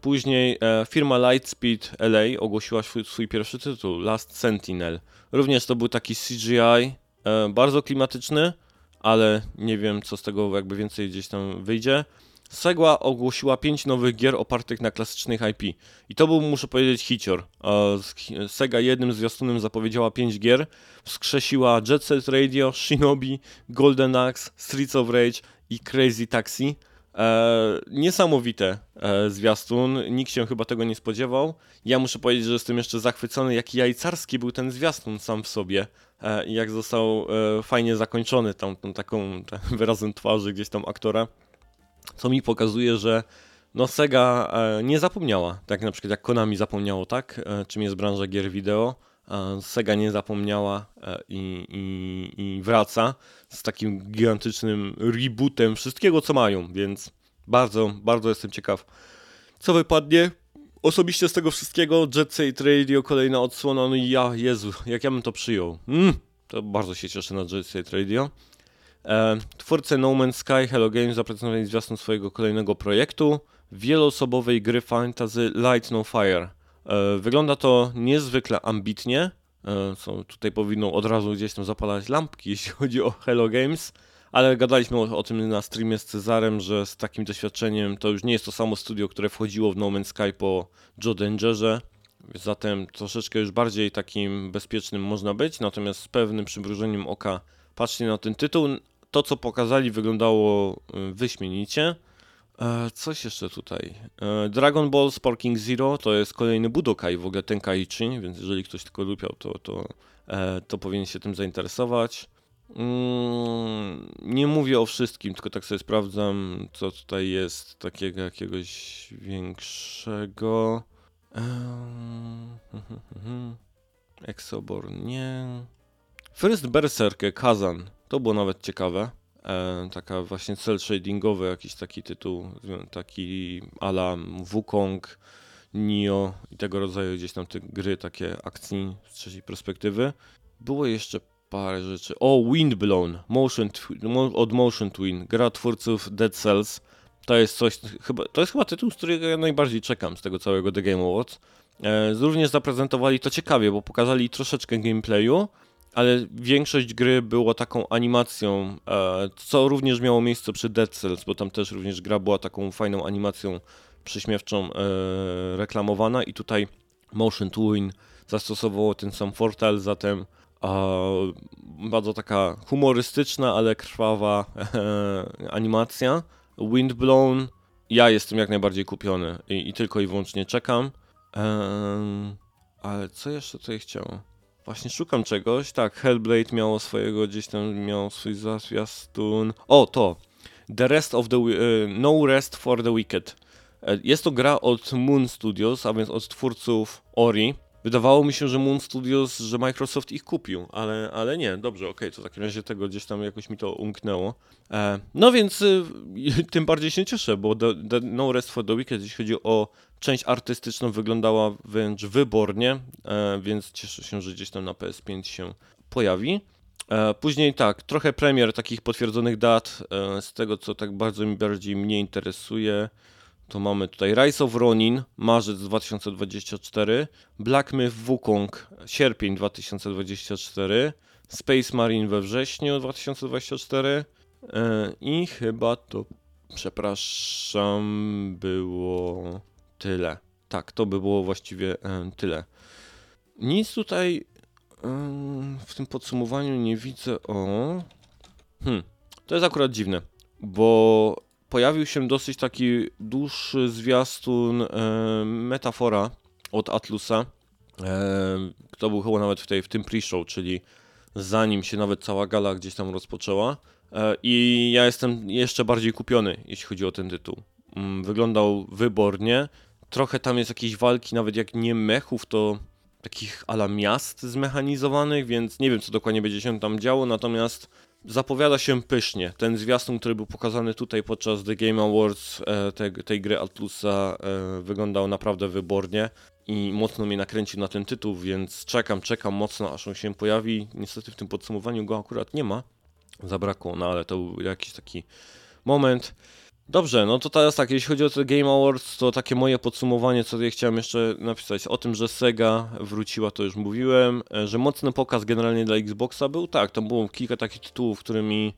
Później e, firma Lightspeed LA ogłosiła swój, swój, pierwszy tytuł, Last Sentinel. Również to był taki CGI, e, bardzo klimatyczny, ale nie wiem, co z tego jakby więcej gdzieś tam wyjdzie. Segła ogłosiła pięć nowych gier opartych na klasycznych IP. I to był, muszę powiedzieć, hicior. Sega jednym zwiastunem zapowiedziała pięć gier. Wskrzesiła Jet Set Radio, Shinobi, Golden Axe, Streets of Rage i Crazy Taxi. E, niesamowite e, zwiastun, nikt się chyba tego nie spodziewał. Ja muszę powiedzieć, że jestem jeszcze zachwycony, jaki jajcarski był ten zwiastun sam w sobie i jak został e, fajnie zakończony tą, tą taką wyrazem twarzy gdzieś tam aktora, co mi pokazuje, że no Sega e, nie zapomniała, tak na przykład jak Konami zapomniało, tak, e, czym jest branża gier wideo, Sega nie zapomniała i, i, i, wraca z takim gigantycznym rebootem wszystkiego, co mają, więc bardzo, bardzo jestem ciekaw, co wypadnie. Osobiście z tego wszystkiego Jet Set Radio, kolejna odsłona, no i ja, Jezu, jak ja bym to przyjął. Mm, to bardzo się cieszę na Jet Set Radio. E, twórcy No Man's Sky Hello Games zaprezentowali zwiastun swojego kolejnego projektu, wieloosobowej gry fantasy Light No Fire. E, wygląda to niezwykle ambitnie. E, tutaj powinno od razu gdzieś tam zapalać lampki, jeśli chodzi o Hello Games. Ale gadaliśmy o, o, tym na streamie z Cezarem, że z takim doświadczeniem to już nie jest to samo studio, które wchodziło w No Man's Sky po Joe Dangerze. Zatem troszeczkę już bardziej takim bezpiecznym można być, natomiast z pewnym przymrużeniem oka patrzcie na ten tytuł. To, co pokazali, wyglądało y, wyśmienicie. E, coś jeszcze tutaj. E, Dragon Ball Sparking Zero to jest kolejny Budokai, w ogóle Tenkaichi, więc jeżeli ktoś tylko lubiał, to, to, e, to powinien się tym zainteresować. Mm, nie mówię o wszystkim, tylko tak sobie sprawdzam, co tutaj jest takiego jakiegoś większego. Exoborn nie. First Berserker Kazan. To było nawet ciekawe e, taka właśnie cel shadingowy, jakiś taki tytuł, taki ala Wukong, Nio i tego rodzaju gdzieś tam te gry, takie akcji z trzeciej perspektywy. Było jeszcze parę rzeczy. O, Windblown, motion, od Motion Twin, gra twórców Dead Cells. To jest coś, chyba, to jest chyba tytuł, z którego ja najbardziej czekam z tego całego The Game Awards. E, również zaprezentowali to ciekawie, bo pokazali troszeczkę gameplayu, ale większość gry było taką animacją, e, co również miało miejsce przy Dead Cells, bo tam też również gra była taką fajną animacją przyśmiewczą e, reklamowana i tutaj Motion Twin zastosowało ten sam portal, zatem bardzo taka humorystyczna, ale krwawa e, animacja. Windblown, ja jestem jak najbardziej kupiony i, i tylko i wyłącznie czekam. ale co jeszcze tutaj chciałem? Właśnie szukam czegoś. Tak, Hellblade miało swojego, gdzieś tam miał swój zwiastun. O, to. The Rest of the... Uh, no Rest for the Wicked. E, jest to gra od Moon Studios, a więc od twórców Ori. Wydawało mi się, że Moon Studios, że Microsoft ich kupił, ale, ale nie, dobrze, okej, okay, to w takim razie tego gdzieś tam jakoś mi to umknęło. E, no więc y, tym bardziej się cieszę, bo the, the No Rest for the Wicked, jeśli chodzi o część artystyczną, wyglądała wręcz wybornie, e, więc cieszę się, że gdzieś tam na PS5 się pojawi. E, później tak, trochę premier takich potwierdzonych dat, e, z tego co tak bardzo mi bardziej mnie interesuje to mamy tutaj Rise of Ronin, marzec 2024, Black Myth Wukong, sierpień 2024, Space Marine we wrześniu 2024 e, i chyba to, przepraszam, było tyle. Tak, to by było właściwie e, tyle. Nic tutaj w tym podsumowaniu nie widzę o... Hmm, to jest akurat dziwne, bo pojawił się dosyć taki dłuższy zwiastun e, metafora od Atlusa. E, to był chyba nawet w, tej, w tym pre-show, czyli zanim się nawet cała gala gdzieś tam rozpoczęła. E, I ja jestem jeszcze bardziej kupiony, jeśli chodzi o ten tytuł. Mm, wyglądał wybornie. Trochę tam jest jakiejś walki, nawet jak nie mechów, to takich ala miast zmechanizowanych, więc nie wiem co dokładnie będzie się tam działo, natomiast zapowiada się pysznie. Ten zwiastun, który był pokazany tutaj podczas The Game Awards e, te, tej gry Atlusa e, wyglądał naprawdę wybornie i mocno mnie nakręcił na ten tytuł, więc czekam, czekam mocno, aż on się pojawi. Niestety w tym podsumowaniu go akurat nie ma. Zabrakło, no ale to był jakiś taki moment. Dobrze, no to teraz tak, jeśli chodzi o te Game Awards, to takie moje podsumowanie, co ja chciałem jeszcze napisać. O tym, że Sega wróciła, to już mówiłem, e, że mocny pokaz generalnie dla Xboxa był, tak, tam było kilka takich tytułów, którymi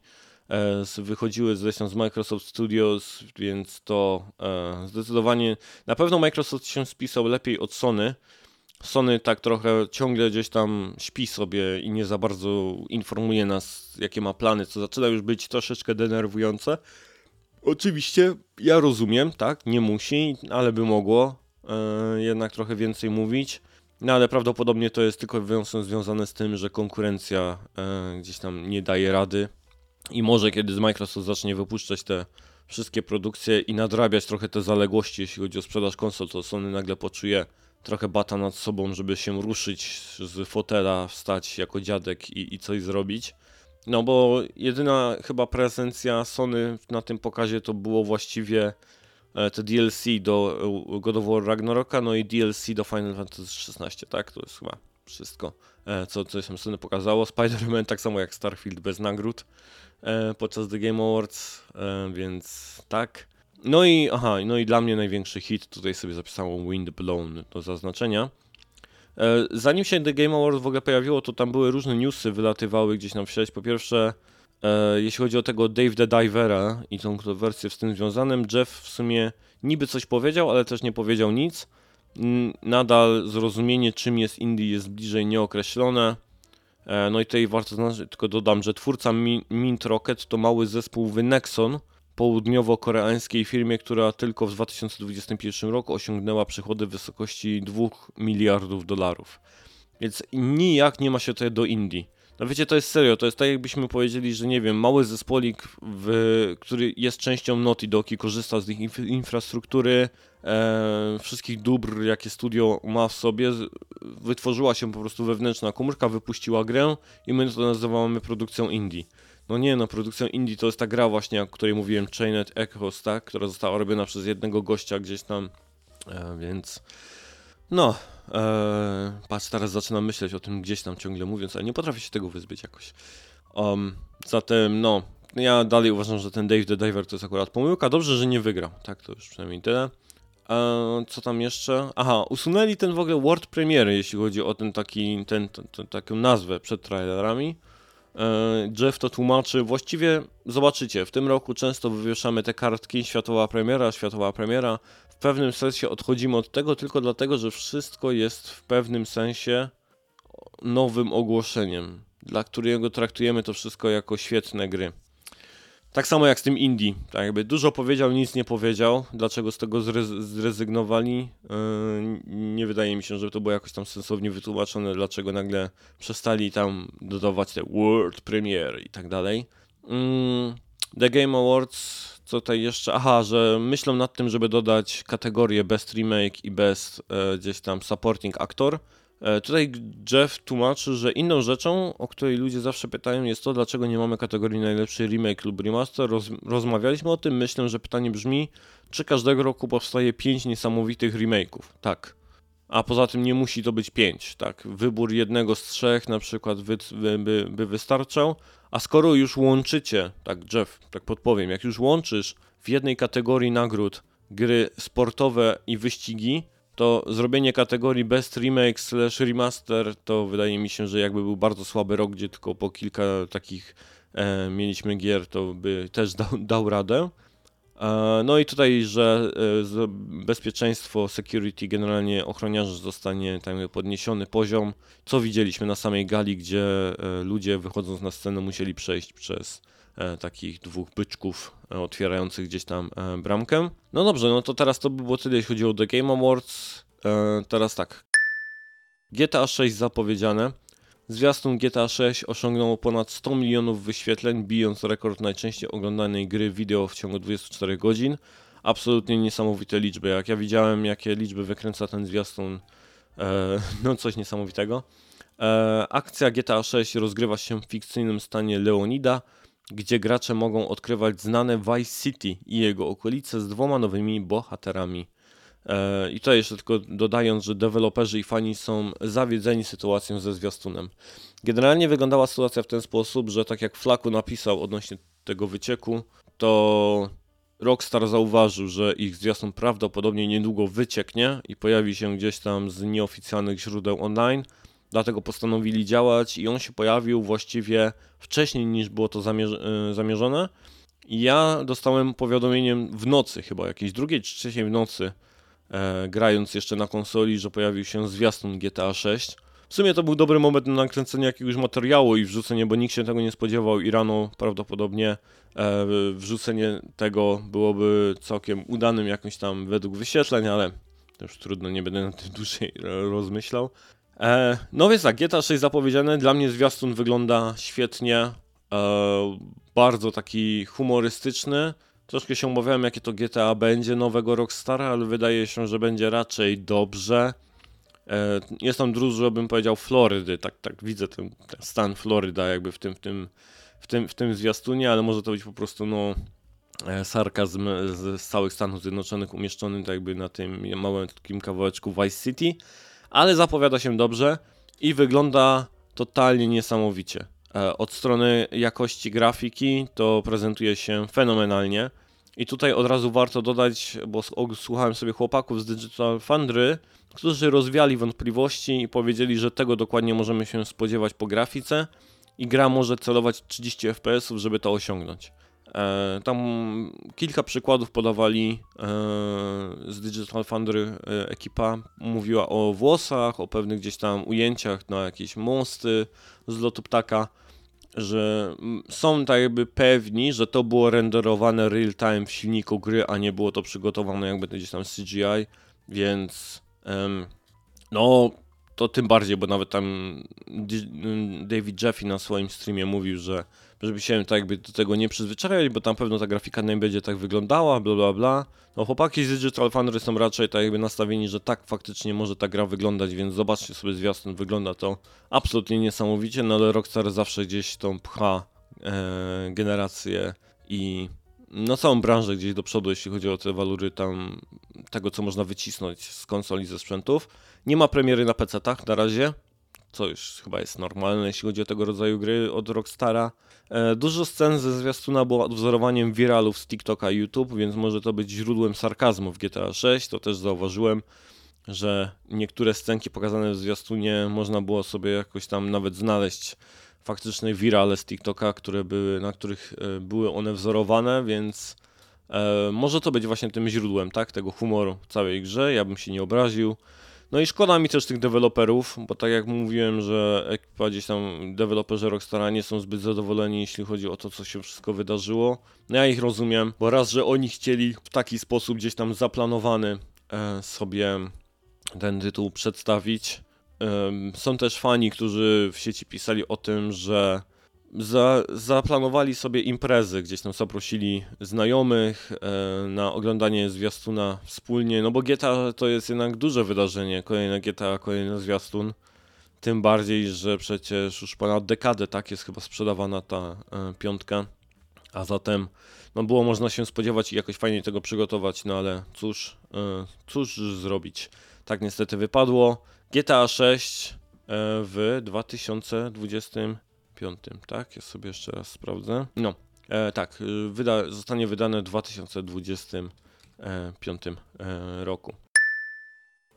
e, wychodziły zresztą z Microsoft Studios, więc to e, zdecydowanie, na pewno Microsoft się spisał lepiej od Sony. Sony tak trochę ciągle gdzieś tam śpi sobie i nie za bardzo informuje nas, jakie ma plany, co zaczyna już być troszeczkę denerwujące. Oczywiście ja rozumiem, tak, nie musi, ale by mogło e, jednak trochę więcej mówić. No ale prawdopodobnie to jest tylko związane z tym, że konkurencja e, gdzieś tam nie daje rady i może kiedy Microsoft zacznie wypuszczać te wszystkie produkcje i nadrabiać trochę te zaległości, jeśli chodzi o sprzedaż konsol, to Sony nagle poczuje trochę bata nad sobą, żeby się ruszyć z fotela, wstać jako dziadek i, i coś zrobić. No bo jedyna chyba prezencja Sony na tym pokazie to było właściwie e, te DLC do e, God of War Ragnaroka, no i DLC do Final Fantasy XVI, tak? To jest chyba wszystko, e, co coś tam Sony pokazało. Spider-Man tak samo jak Starfield bez nagród podczas The Game Awards, więc tak. No i aha, no i dla mnie największy hit, tutaj sobie zapisałem Wind Blown do zaznaczenia. E, zanim się The Game Awards w ogóle pojawiło, to tam były różne newsy, wylatywały gdzieś nam w sieć. Po pierwsze, e, jeśli chodzi o tego Dave the Divera i tą kontrowersję z tym związanym, Jeff w sumie niby coś powiedział, ale też nie powiedział nic. Nadal zrozumienie, czym jest indie, jest bliżej nieokreślone. E, no i tutaj warto znać, tylko dodam, że twórca Mint Rocket to mały zespół Wynexon, południowo-koreańskiej firmie, która tylko w 2021 roku osiągnęła przychody w wysokości 2 miliardów dolarów. Więc nijak nie ma się tutaj do Indii. No wiecie, to jest serio, to jest tak jakbyśmy powiedzieli, że nie wiem, mały zespolik, w, który jest częścią Naughty Dog i korzysta z ich inf infrastruktury, e, wszystkich dóbr, jakie studio ma w sobie, wytworzyła się po prostu wewnętrzna komórka, wypuściła grę i my to nazywamy produkcją indie. No nie, no produkcja indie to jest ta gra właśnie, o której mówiłem, Chained Echoes, tak? Która została robiona przez jednego gościa gdzieś tam, e, więc... No, e, patrz, teraz zaczynam myśleć o tym gdzieś tam ciągle mówiąc, ale nie potrafię się tego wyzbyć jakoś. Um, zatem, no, ja dalej uważam, że ten Dave the Diver to jest akurat pomyłka. Dobrze, że nie wygrał, tak? To już przynajmniej tyle. E, co tam jeszcze? Aha, usunęli ten w ogóle World Premiery, jeśli chodzi o ten taki, ten, ten, ten taką nazwę przed trailerami. E, Jeff to tłumaczy. Właściwie zobaczycie, w tym roku często wywieszamy te kartki światowa premiera, światowa premiera. W pewnym sensie odchodzimy od tego tylko dlatego, że wszystko jest w pewnym sensie nowym ogłoszeniem, dla którego traktujemy to wszystko jako świetne gry. Tak samo jak z tym Indie. Tak jakby dużo powiedział, nic nie powiedział. Dlaczego z tego zrezygnowali? Yy, nie wydaje mi się, że to było jakoś tam sensownie wytłumaczone, dlaczego nagle przestali tam dodawać te World Premiere i tak dalej. Yy, The Game Awards, co tutaj jeszcze? Aha, że myślą nad tym, żeby dodać kategorię Best Remake i Best e, gdzieś tam Supporting Actor. E, tutaj Jeff tłumaczy, że inną rzeczą, o której ludzie zawsze pytają, jest to, dlaczego nie mamy kategorii najlepszy remake lub remaster. Roz, rozmawialiśmy o tym. Myślę, że pytanie brzmi, czy każdego roku powstaje 5 niesamowitych remake'ów? Tak. A poza tym nie musi to być 5, tak? Wybór jednego z trzech na przykład by, by wystarczał. A skoro już łączycie, tak Jeff, tak podpowiem, jak już łączysz w jednej kategorii nagród gry sportowe i wyścigi, to zrobienie kategorii Best Remake slash Remaster to wydaje mi się, że jakby był bardzo słaby rok, gdzie tylko po kilka takich e, mieliśmy gier, to by też dał, dał radę. E, no i tutaj, że e, bezpieczeństwo, security, generalnie ochroniarzy zostanie tam podniesiony poziom, co widzieliśmy na samej gali, gdzie e, ludzie wychodząc na scenę musieli przejść przez takich dwóch byczków e, otwierających gdzieś tam e, bramkę. No dobrze, no to teraz to by było tyle, jeśli chodzi o The Game Awards. Teraz tak. GTA 6 zapowiedziane. Zwiastun GTA 6 osiągnął ponad 100 milionów wyświetleń, bijąc rekord najczęściej oglądanej gry wideo w ciągu 24 godzin. Absolutnie niesamowite liczby. Jak ja widziałem, jakie liczby wykręca ten zwiastun no coś niesamowitego. Akcja GTA 6 rozgrywa się w fikcyjnym stanie Leonida, gdzie gracze mogą odkrywać znane Vice City i jego okolice z dwoma nowymi bohaterami. E, I to jeszcze tylko dodając, że deweloperzy i fani są zawiedzeni sytuacją ze zwiastunem. Generalnie wyglądała sytuacja w ten sposób, że tak jak Flaku napisał odnośnie tego wycieku, to Rockstar zauważył, że ich zwiastun prawdopodobnie niedługo wycieknie i pojawi się gdzieś tam z nieoficjalnych źródeł online, dlatego postanowili działać i on się pojawił właściwie wcześniej niż było to e, zamierzone. I ja dostałem powiadomieniem w nocy, chyba jakiejś drugiej czy trzeciej w nocy, e, grając jeszcze na konsoli, że pojawił się zwiastun GTA 6. W sumie to był dobry moment na nakręcenie jakiegoś materiału i wrzucenie, bo nikt się tego nie spodziewał i rano prawdopodobnie e, wrzucenie tego byłoby całkiem udanym jakimś tam według wyświetleń, ale to już trudno, nie będę na tym dłużej rozmyślał. E, no więc tak, GTA 6 zapowiedziane, dla mnie zwiastun wygląda świetnie, e, bardzo taki humorystyczny, Troszkę się obawiałem, jakie to GTA będzie nowego Rockstara, ale wydaje się, że będzie raczej dobrze. E, jest tam dużo, bym powiedział, Florydy. Tak, tak widzę ten, ten stan Floryda jakby w tym, w, tym, w, tym, w tym zwiastunie, ale może to być po prostu no, e, sarkazm z, z całych Stanów Zjednoczonych umieszczony tak jakby na tym małym takim kawałeczku Vice City. Ale zapowiada się dobrze i wygląda totalnie niesamowicie. E, od strony jakości grafiki to prezentuje się fenomenalnie. I tutaj od razu warto dodać, bo słuchałem sobie chłopaków z Digital Foundry, którzy rozwiali wątpliwości i powiedzieli, że tego dokładnie możemy się spodziewać po grafice i gra może celować 30 fps, żeby to osiągnąć. E, tam kilka przykładów podawali e, z Digital Foundry e, ekipa. Mówiła o włosach, o pewnych gdzieś tam ujęciach na jakieś mosty z lotu ptaka że są tak jakby pewni, że to było renderowane real time w silniku gry, a nie było to przygotowane jakby gdzieś tam CGI, więc no to tym bardziej, bo nawet tam David Jeffy na swoim streamie mówił, że żeby się tak jakby do tego nie przyzwyczajać, bo tam pewno ta grafika nie będzie tak wyglądała, bla bla bla. No chłopaki z Digital Foundry są raczej tak jakby nastawieni, że tak faktycznie może ta gra wyglądać, więc zobaczcie sobie zwiastun, wygląda to absolutnie niesamowicie, no ale Rockstar zawsze gdzieś tą pcha e, generację i no całą branżę gdzieś do przodu, jeśli chodzi o te walury tam tego, co można wycisnąć z konsoli, ze sprzętów. Nie ma premiery na PC-tach na razie, co już chyba jest normalne, jeśli chodzi o tego rodzaju gry od Rockstara. E, dużo scen ze zwiastuna było odwzorowaniem wiralów z TikToka i YouTube, więc może to być źródłem sarkazmu w GTA 6, to też zauważyłem, że niektóre scenki pokazane w zwiastunie można było sobie jakoś tam nawet znaleźć faktyczne wirale z TikToka, które były, na których e, były one wzorowane, więc e, może to być właśnie tym źródłem, tak, tego humoru w całej grze, ja bym się nie obraził. No i szkoda mi też tych deweloperów, bo tak jak mówiłem, że ekipa gdzieś tam, deweloperzy Rockstara nie są zbyt zadowoleni, jeśli chodzi o to, co się wszystko wydarzyło. No ja ich rozumiem, bo raz, że oni chcieli w taki sposób gdzieś tam zaplanowany e, sobie ten tytuł przedstawić. E, są też fani, którzy w sieci pisali o tym, że za, zaplanowali sobie imprezy, gdzieś tam zaprosili znajomych e, na oglądanie zwiastuna wspólnie, no bo GTA to jest jednak duże wydarzenie, kolejne GTA, kolejny zwiastun. Tym bardziej, że przecież już ponad dekadę tak jest chyba sprzedawana ta e, piątka, a zatem no było można się spodziewać i jakoś fajnie tego przygotować, no ale cóż, e, cóż zrobić. Tak niestety wypadło. GTA 6 e, w 2020 piątym, tak? Ja sobie jeszcze raz sprawdzę. No, e, tak, y, wyda, zostanie wydane w 2025 e, roku.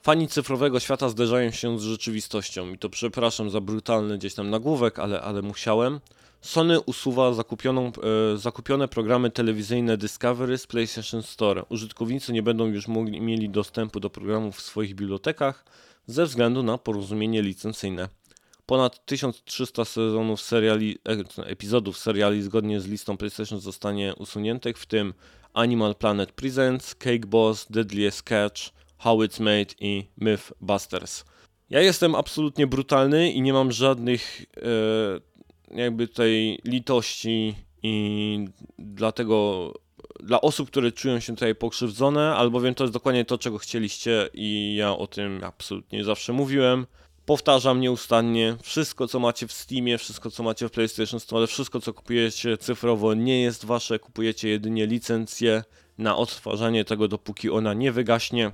Fani cyfrowego świata zderzają się z rzeczywistością i to przepraszam za brutalny gdzieś tam nagłówek, ale, ale musiałem. Sony usuwa zakupioną, e, zakupione programy telewizyjne Discovery z PlayStation Store. Użytkownicy nie będą już mogli, mieli dostępu do programów w swoich bibliotekach ze względu na porozumienie licencyjne. Ponad 1300 sezonów seriali, e, epizodów seriali zgodnie z listą PlayStation zostanie usuniętych, w tym Animal Planet Presents, Cake Boss, Deadliest Catch, How It's Made i Mythbusters. Ja jestem absolutnie brutalny i nie mam żadnych e, jakby tej litości i dlatego dla osób, które czują się tutaj pokrzywdzone, albowiem to jest dokładnie to, czego chcieliście i ja o tym absolutnie zawsze mówiłem. Powtarzam nieustannie, wszystko co macie w Steamie, wszystko co macie w PlayStation Store, wszystko co kupujecie cyfrowo nie jest wasze, kupujecie jedynie licencję na odtwarzanie tego, dopóki ona nie wygaśnie.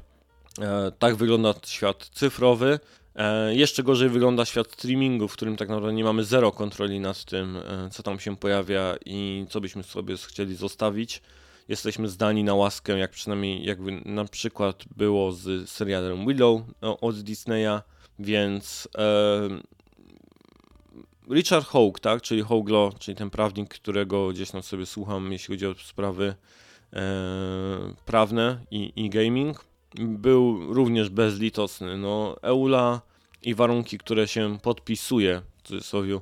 E, tak wygląda świat cyfrowy. E, jeszcze gorzej wygląda świat streamingu, w którym tak naprawdę nie mamy zero kontroli nad tym, e, co tam się pojawia i co byśmy sobie chcieli zostawić. Jesteśmy zdani na łaskę, jak przynajmniej jakby na przykład było z serialem Willow no, od Disneya, więc e, Richard Hogue, tak, czyli Hogue Law, czyli ten prawnik, którego gdzieś tam sobie słucham, jeśli chodzi o sprawy e, prawne i, i gaming, był również bezlitosny. No, EULA i warunki, które się podpisuje, w cudzysłowie, e,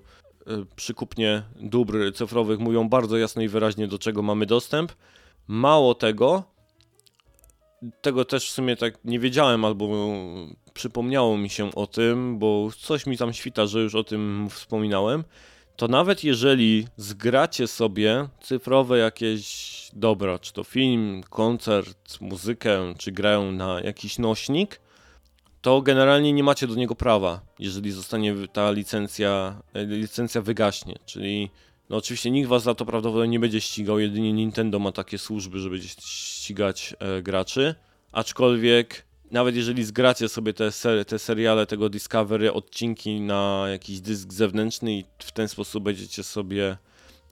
przy kupnie dóbr cyfrowych mówią bardzo jasno i wyraźnie, do czego mamy dostęp. Mało tego, tego też w sumie tak nie wiedziałem, albo przypomniało mi się o tym, bo coś mi tam świta, że już o tym wspominałem. To nawet jeżeli zgracie sobie cyfrowe jakieś dobra, czy to film, koncert, muzykę, czy grają na jakiś nośnik, to generalnie nie macie do niego prawa, jeżeli zostanie ta licencja, licencja wygaśnie. Czyli no oczywiście nikt was za to prawdopodobnie nie będzie ścigał, jedynie Nintendo ma takie służby, żeby ścigać e, graczy. Aczkolwiek nawet jeżeli zgracie sobie te, ser te seriale tego Discovery, odcinki na jakiś dysk zewnętrzny i w ten sposób będziecie sobie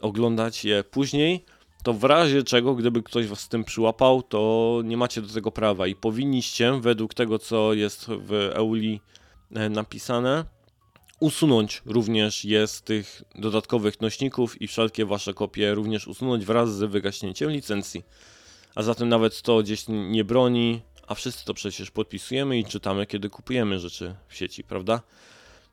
oglądać je później, to w razie czego, gdyby ktoś was z tym przyłapał, to nie macie do tego prawa i powinniście, według tego co jest w EULI e, napisane, usunąć również je z tych dodatkowych nośników i wszelkie wasze kopie również usunąć wraz z wygaśnięciem licencji. A zatem nawet to gdzieś nie broni, a wszyscy to przecież podpisujemy i czytamy, kiedy kupujemy rzeczy w sieci, prawda?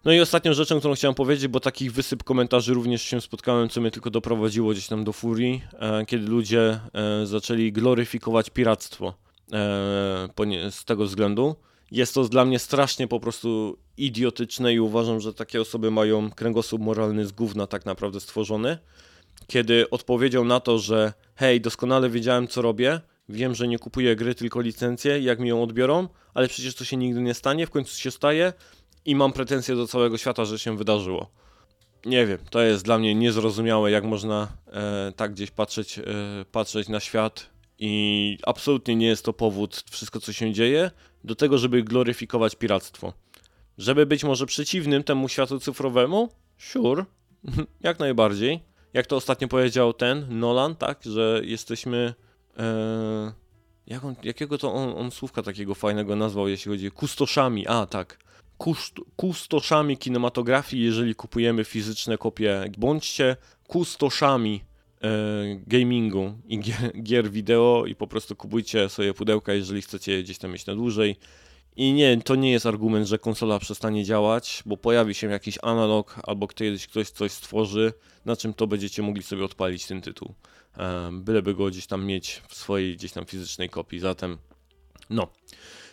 No i ostatnią rzeczą, którą chciałem powiedzieć, bo takich wysyp komentarzy również się spotkałem, co mnie tylko doprowadziło gdzieś tam do furii, e, kiedy ludzie e, zaczęli gloryfikować piractwo e, z tego względu. Jest to dla mnie strasznie po prostu idiotyczne i uważam, że takie osoby mają kręgosłup moralny z gówna tak naprawdę stworzony. Kiedy odpowiedział na to, że hej, doskonale wiedziałem co robię, wiem, że nie kupuję gry, tylko licencję, jak mi ją odbiorą, ale przecież to się nigdy nie stanie, w końcu się staje, i mam pretensje do całego świata, że się wydarzyło. Nie wiem, to jest dla mnie niezrozumiałe, jak można e, tak gdzieś patrzeć, e, patrzeć na świat i absolutnie nie jest to powód, wszystko co się dzieje, do tego, żeby gloryfikować piractwo. Żeby być może przeciwnym temu światu cyfrowemu? Sure, jak najbardziej. Jak to ostatnio powiedział ten Nolan, tak, że jesteśmy. E, jak on, jakiego to on, on słówka takiego fajnego nazwał, jeśli chodzi o kustoszami? A, tak kustoszami kinematografii, jeżeli kupujemy fizyczne kopie. Bądźcie kustoszami e, gamingu i gier, gier wideo i po prostu kupujcie sobie pudełka, jeżeli chcecie gdzieś tam mieć na dłużej. I nie, to nie jest argument, że konsola przestanie działać, bo pojawi się jakiś analog albo kiedyś ktoś coś stworzy, na czym to będziecie mogli sobie odpalić ten tytuł. E, byleby go gdzieś tam mieć w swojej gdzieś tam fizycznej kopii. Zatem, no.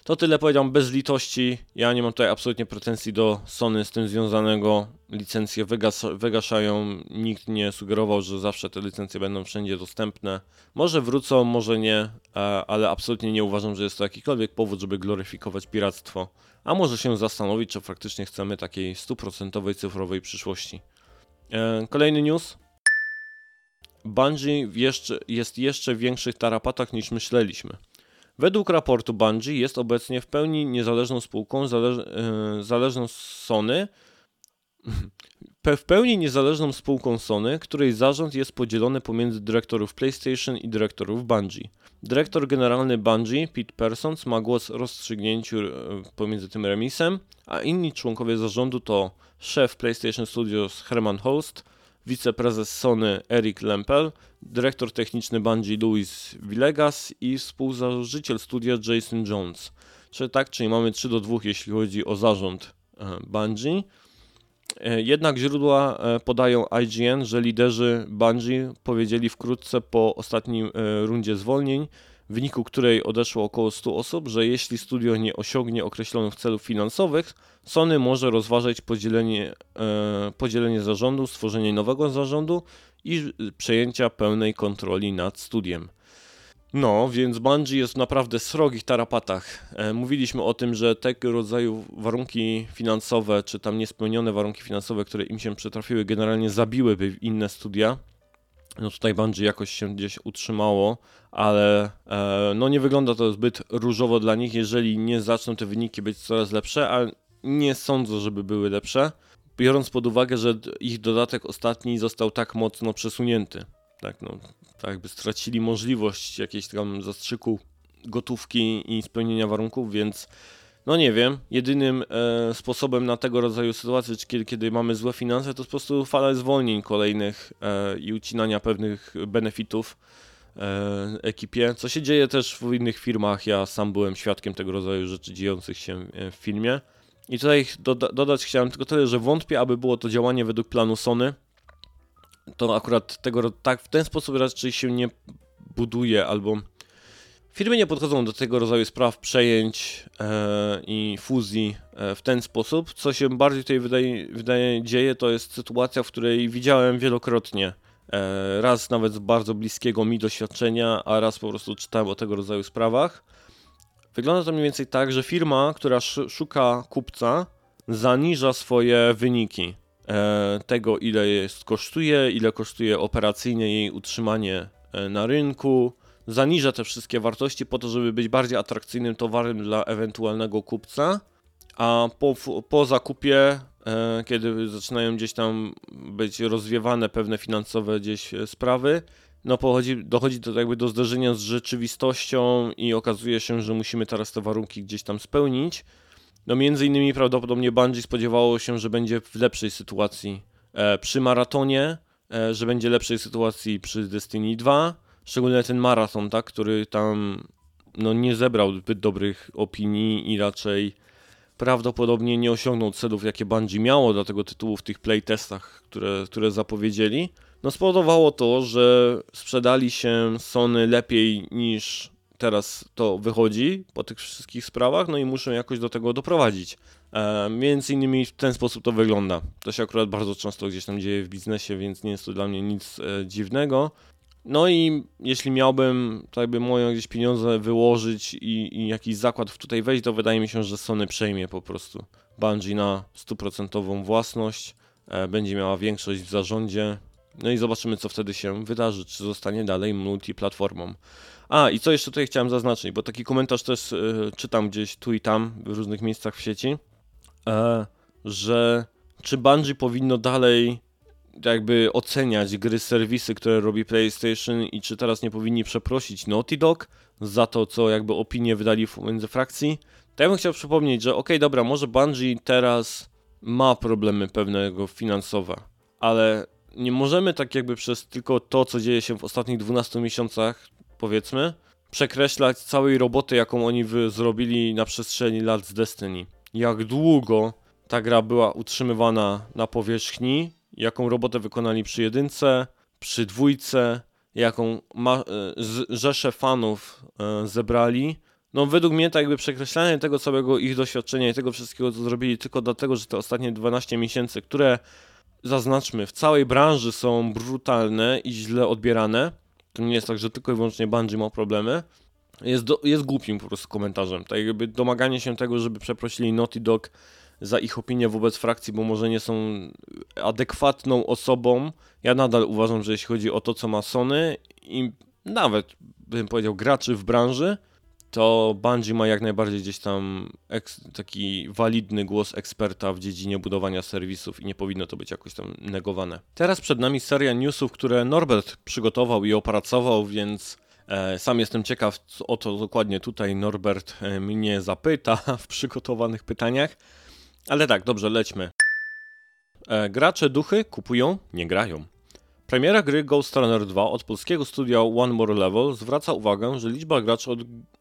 To tyle powiedziałem bez litości. Ja nie mam tutaj absolutnie pretensji do Sony z tym związanego. Licencje wygas wygaszają. Nikt nie sugerował, że zawsze te licencje będą wszędzie dostępne. Może wrócą, może nie, ale absolutnie nie uważam, że jest to jakikolwiek powód, żeby gloryfikować piractwo. A może się zastanowić, czy faktycznie chcemy takiej stuprocentowej cyfrowej przyszłości. E, kolejny news. Bungie jest jeszcze w większych tarapatach niż myśleliśmy. Według raportu Bungie jest obecnie w pełni niezależną spółką, zależ, yy, zależną z Sony, w pełni niezależną spółką Sony, której zarząd jest podzielony pomiędzy dyrektorów PlayStation i dyrektorów Bungie. Dyrektor generalny Bungie, Pete Persons, ma głos w rozstrzygnięciu e, pomiędzy tym remisem, a inni członkowie zarządu to szef PlayStation Studios Herman Holst, wiceprezes Sony Eric Lempel, dyrektor techniczny Bungie Louis Villegas i współzałożyciel studia Jason Jones. Czyli tak, czyli mamy 3 do 2 jeśli chodzi o zarząd e, Bungie. E, jednak źródła e, podają IGN, że liderzy Bungie powiedzieli wkrótce po ostatnim rundzie zwolnień, w wyniku której odeszło około 100 osób, że jeśli studio nie osiągnie określonych celów finansowych, Sony może rozważać podzielenie, e, podzielenie zarządu, stworzenie nowego zarządu i przejęcia pełnej kontroli nad studiem. No, więc Bungie jest naprawdę srogich tarapatach. E, mówiliśmy o tym, że tego rodzaju warunki finansowe, czy tam niespełnione warunki finansowe, które im się przytrafiły, generalnie zabiłyby inne studia. No tutaj Bungie jakoś się gdzieś utrzymało, ale e, no nie wygląda to zbyt różowo dla nich, jeżeli nie zaczną te wyniki być coraz lepsze, a nie sądzę, żeby były lepsze, biorąc pod uwagę, że ich dodatek ostatni został tak mocno przesunięty. Tak, no, tak jakby stracili możliwość jakiejś tam zastrzyku gotówki i spełnienia warunków, więc no nie wiem, jedynym e, sposobem na tego rodzaju sytuacje, kiedy, kiedy mamy złe finanse, to po prostu fala zwolnień kolejnych e, i ucinania pewnych benefitów e, ekipie, co się dzieje też w innych firmach. Ja sam byłem świadkiem tego rodzaju rzeczy dziejących się e, w filmie. I tutaj doda dodać chciałem tylko tyle, że wątpię, aby było to działanie według planu Sony. To akurat tego tak w ten sposób raczej się nie buduje, albo firmy nie podchodzą do tego rodzaju spraw przejęć e, i fuzji e, w ten sposób. Co się bardziej tutaj wydaje, wydaje dzieje, to jest sytuacja, w której widziałem wielokrotnie. E, raz nawet z bardzo bliskiego mi doświadczenia, a raz po prostu czytałem o tego rodzaju sprawach Wygląda to mniej więcej tak, że firma, która szuka kupca, zaniża swoje wyniki e, tego, ile jest kosztuje, ile kosztuje operacyjnie jej utrzymanie e, na rynku, zaniża te wszystkie wartości po to, żeby być bardziej atrakcyjnym towarem dla ewentualnego kupca, a po, po zakupie, e, kiedy zaczynają gdzieś tam być rozwiewane pewne finansowe gdzieś sprawy, no pochodzi, dochodzi to jakby do zderzenia z rzeczywistością i okazuje się, że musimy teraz te warunki gdzieś tam spełnić. No między innymi prawdopodobnie Bungie spodziewało się, że będzie w lepszej sytuacji e, przy maratonie, e, że będzie lepszej sytuacji przy Destiny 2, szczególnie ten maraton, tak, który tam no, nie zebrał zbyt dobrych opinii i raczej prawdopodobnie nie osiągnął celów, jakie Bungie miało dla tego tytułu w tych playtestach, które, które zapowiedzieli no spowodowało to, że sprzedali się Sony lepiej niż teraz to wychodzi po tych wszystkich sprawach, no i muszą jakoś do tego doprowadzić. E, między innymi w ten sposób to wygląda. To się akurat bardzo często gdzieś tam dzieje w biznesie, więc nie jest to dla mnie nic e, dziwnego. No i jeśli miałbym tak jakby moje gdzieś pieniądze wyłożyć i, i, jakiś zakład tutaj wejść, to wydaje mi się, że Sony przejmie po prostu Bungie na stuprocentową własność, e, będzie miała większość w zarządzie, no i zobaczymy, co wtedy się wydarzy, czy zostanie dalej multiplatformą. A, i co jeszcze tutaj chciałem zaznaczyć, bo taki komentarz też y, czytam gdzieś tu i tam, w różnych miejscach w sieci, e, że czy Bungie powinno dalej jakby oceniać gry, serwisy, które robi PlayStation i czy teraz nie powinni przeprosić Naughty Dog za to, co jakby opinie wydali między frakcji. To ja bym chciał przypomnieć, że okay, dobra, może Bungie teraz ma problemy pewnego finansowe, ale nie możemy tak jakby przez tylko to, co dzieje się w ostatnich 12 miesiącach, powiedzmy, przekreślać całej roboty, jaką oni zrobili na przestrzeni lat z Destiny. Jak długo ta gra była utrzymywana na powierzchni, jaką robotę wykonali przy jedynce, przy dwójce, jaką ma, e, rzesze fanów e, zebrali. No według mnie tak jakby przekreślanie tego całego ich doświadczenia i tego wszystkiego, co zrobili tylko dlatego, że te ostatnie 12 miesięcy, które zaznaczmy, w całej branży są brutalne i źle odbierane. To nie jest tak, że tylko i wyłącznie Bungie ma problemy. Jest, do, jest głupim po prostu komentarzem. Tak jakby domaganie się tego, żeby przeprosili Naughty Dog za ich opinię wobec frakcji, bo może nie są adekwatną osobą. Ja nadal uważam, że jeśli chodzi o to, co ma Sony i nawet bym powiedział graczy w branży, to Bungie ma jak najbardziej gdzieś tam taki walidny głos eksperta w dziedzinie budowania serwisów i nie powinno to być jakoś tam negowane. Teraz przed nami seria newsów, które Norbert przygotował i opracował, więc e, sam jestem ciekaw o to dokładnie tutaj Norbert e, mnie zapyta w przygotowanych pytaniach. Ale tak, dobrze, lećmy. E, gracze duchy kupują, nie grają. Premiera gry Ghost Runner 2 od polskiego studia One More Level zwraca uwagę, że liczba graczy od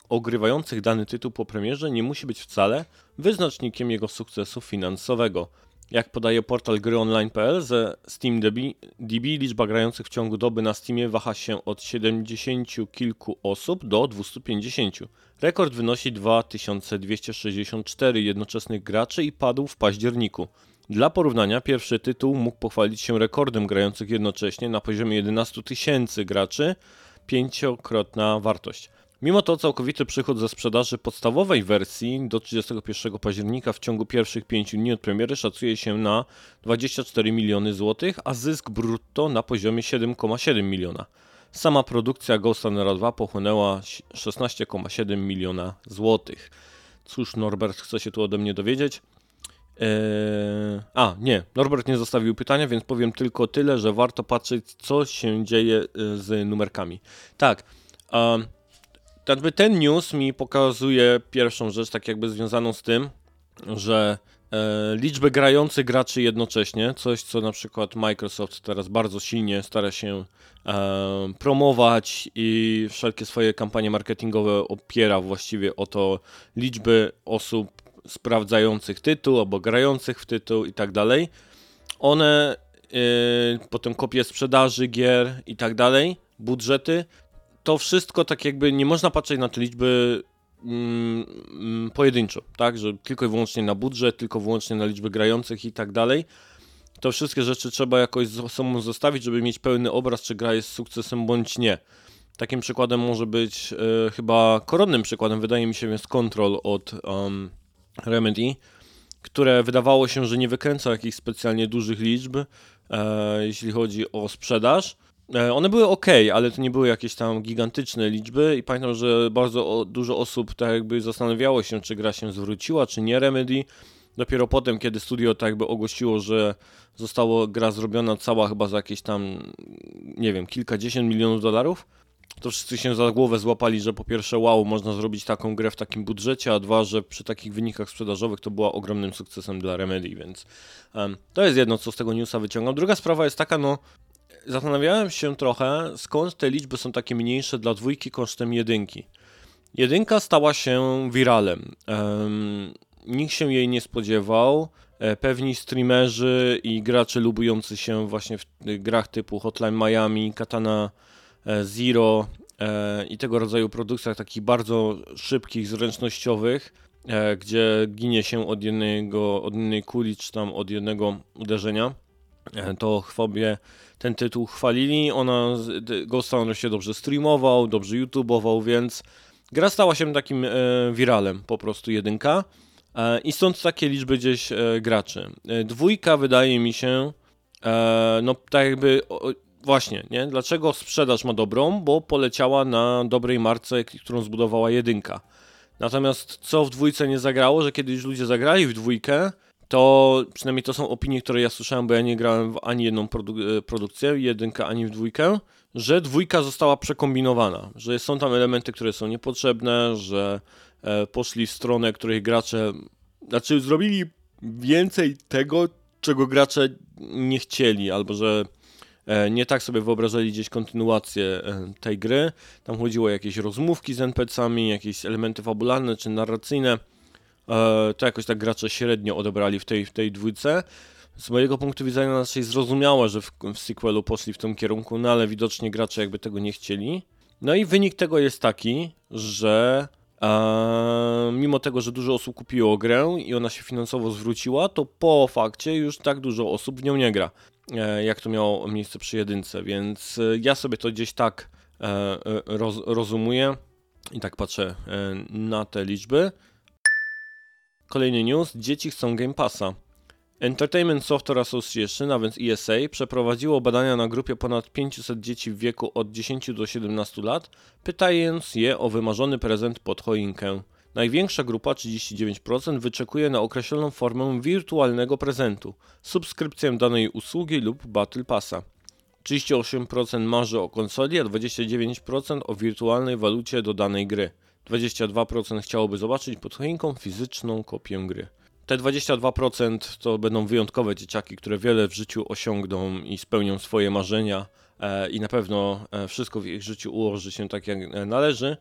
ogrywających dany tytuł po premierze nie musi być wcale wyznacznikiem jego sukcesu finansowego. Jak podaje portal gryonline.pl ze SteamDB, DB liczba grających w ciągu doby na Steamie waha się od 70 kilku osób do 250. Rekord wynosi 2264 jednoczesnych graczy i padł w październiku. Dla porównania, pierwszy tytuł mógł pochwalić się rekordem grających jednocześnie na poziomie 11 tysięcy graczy pięciokrotna wartość. Mimo to całkowity przychód ze sprzedaży podstawowej wersji do 31 października w ciągu pierwszych 5 dni od premiery szacuje się na 24 miliony złotych, a zysk brutto na poziomie 7,7 miliona. Sama produkcja Ghost Runner 2 pochłonęła 16,7 miliona złotych. Cóż, Norbert chce się tu ode mnie dowiedzieć. Eee... A, nie, Norbert nie zostawił pytania, więc powiem tylko tyle, że warto patrzeć, co się dzieje e, z numerkami. Tak, um, jakby ten news mi pokazuje pierwszą rzecz, tak jakby związaną z tym, że e, liczby grających graczy jednocześnie, coś co na przykład Microsoft teraz bardzo silnie stara się e, promować i wszelkie swoje kampanie marketingowe opiera właściwie o to liczby osób sprawdzających tytuł albo grających w tytuł i tak dalej. One e, potem kopie sprzedaży gier i tak dalej, budżety to wszystko tak jakby nie można patrzeć na te liczby mm, mm, pojedynczo, tak, że tylko i wyłącznie na budżet, tylko wyłącznie na liczby grających i tak dalej. To wszystkie rzeczy trzeba jakoś ze sobą zostawić, żeby mieć pełny obraz, czy gra jest sukcesem bądź nie. Takim przykładem może być e, chyba koronnym przykładem, wydaje mi się, jest Control od um, Remedy, które wydawało się, że nie wykręca jakichś specjalnie dużych liczb, e, jeśli chodzi o sprzedaż, one były ok, ale to nie były jakieś tam gigantyczne liczby i pamiętam, że bardzo dużo osób tak jakby zastanawiało się, czy gra się zwróciła, czy nie Remedy. Dopiero potem, kiedy studio tak jakby ogłosiło, że została gra zrobiona cała chyba za jakieś tam, nie wiem, kilkadziesiąt milionów dolarów, to wszyscy się za głowę złapali, że po pierwsze, wow, można zrobić taką grę w takim budżecie, a dwa, że przy takich wynikach sprzedażowych to była ogromnym sukcesem dla Remedy, więc um, to jest jedno, co z tego newsa wyciągam. Druga sprawa jest taka, no, zastanawiałem się trochę, skąd te liczby są takie mniejsze dla dwójki kosztem jedynki. Jedynka stała się wiralem. Um, nikt się jej nie spodziewał. E, pewni streamerzy i gracze lubujący się właśnie w grach typu Hotline Miami, Katana e, Zero e, i tego rodzaju produkcjach takich bardzo szybkich, zręcznościowych, gdzie ginie się od, jednego, od jednej kuli czy tam od jednego uderzenia, to chwobie ten tytuł chwalili. Ona, Ghost Runner się dobrze streamował, dobrze YouTubeował, więc gra stała się takim e, wiralem, po prostu jedynka. E, I stąd takie liczby gdzieś e, graczy. Dwójka wydaje mi się, no tak jakby, właśnie, nie? Dlaczego sprzedaż ma dobrą? Bo poleciała na dobrej marce, którą zbudowała jedynka. Natomiast co w dwójce nie zagrało, że kiedyś ludzie zagrali w dwójkę, to przynajmniej to są opinie, które ja słyszałem, bo ja nie grałem w ani jedną produ e, produkcję, jedynkę, ani w dwójkę, że dwójka została przekombinowana, że są tam elementy, które są niepotrzebne, że e, poszli w stronę, której gracze, znaczy zrobili więcej tego, czego gracze nie chcieli, albo że e, nie tak sobie wyobrażali gdzieś kontynuację e, tej gry. Tam chodziło o jakieś rozmówki z NPC-ami, jakieś elementy fabularne czy narracyjne to jakoś tak gracze średnio odebrali w tej, w tej dwójce. Z mojego punktu widzenia raczej zrozumiałe, że w, w sequelu poszli w tym kierunku, no ale widocznie gracze jakby tego nie chcieli. No i wynik tego jest taki, że e, mimo tego, że dużo osób kupiło grę i ona się finansowo zwróciła, to po fakcie już tak dużo osób w nią nie gra, e, jak to miało miejsce przy jedynce, więc e, ja sobie to gdzieś tak e, e, roz, rozumuję i tak patrzę na te liczby. Kolejny news. Dzieci chcą Game Passa. Entertainment Software Association, a więc ESA, przeprowadziło badania na grupie ponad 500 dzieci w wieku od 10 do 17 lat, pytając je o wymarzony prezent pod choinkę. Największa grupa, 39%, wyczekuje na określoną formę wirtualnego prezentu, subskrypcję danej usługi lub Battle Passa. 38% marzy o konsoli, a 29% o wirtualnej walucie do danej gry. 22% chciałoby zobaczyć pod choinką fizyczną kopię gry. Te 22% to będą wyjątkowe dzieciaki, które wiele w życiu osiągną i spełnią swoje marzenia e, i na pewno e, wszystko w ich życiu ułoży się tak jak e, należy.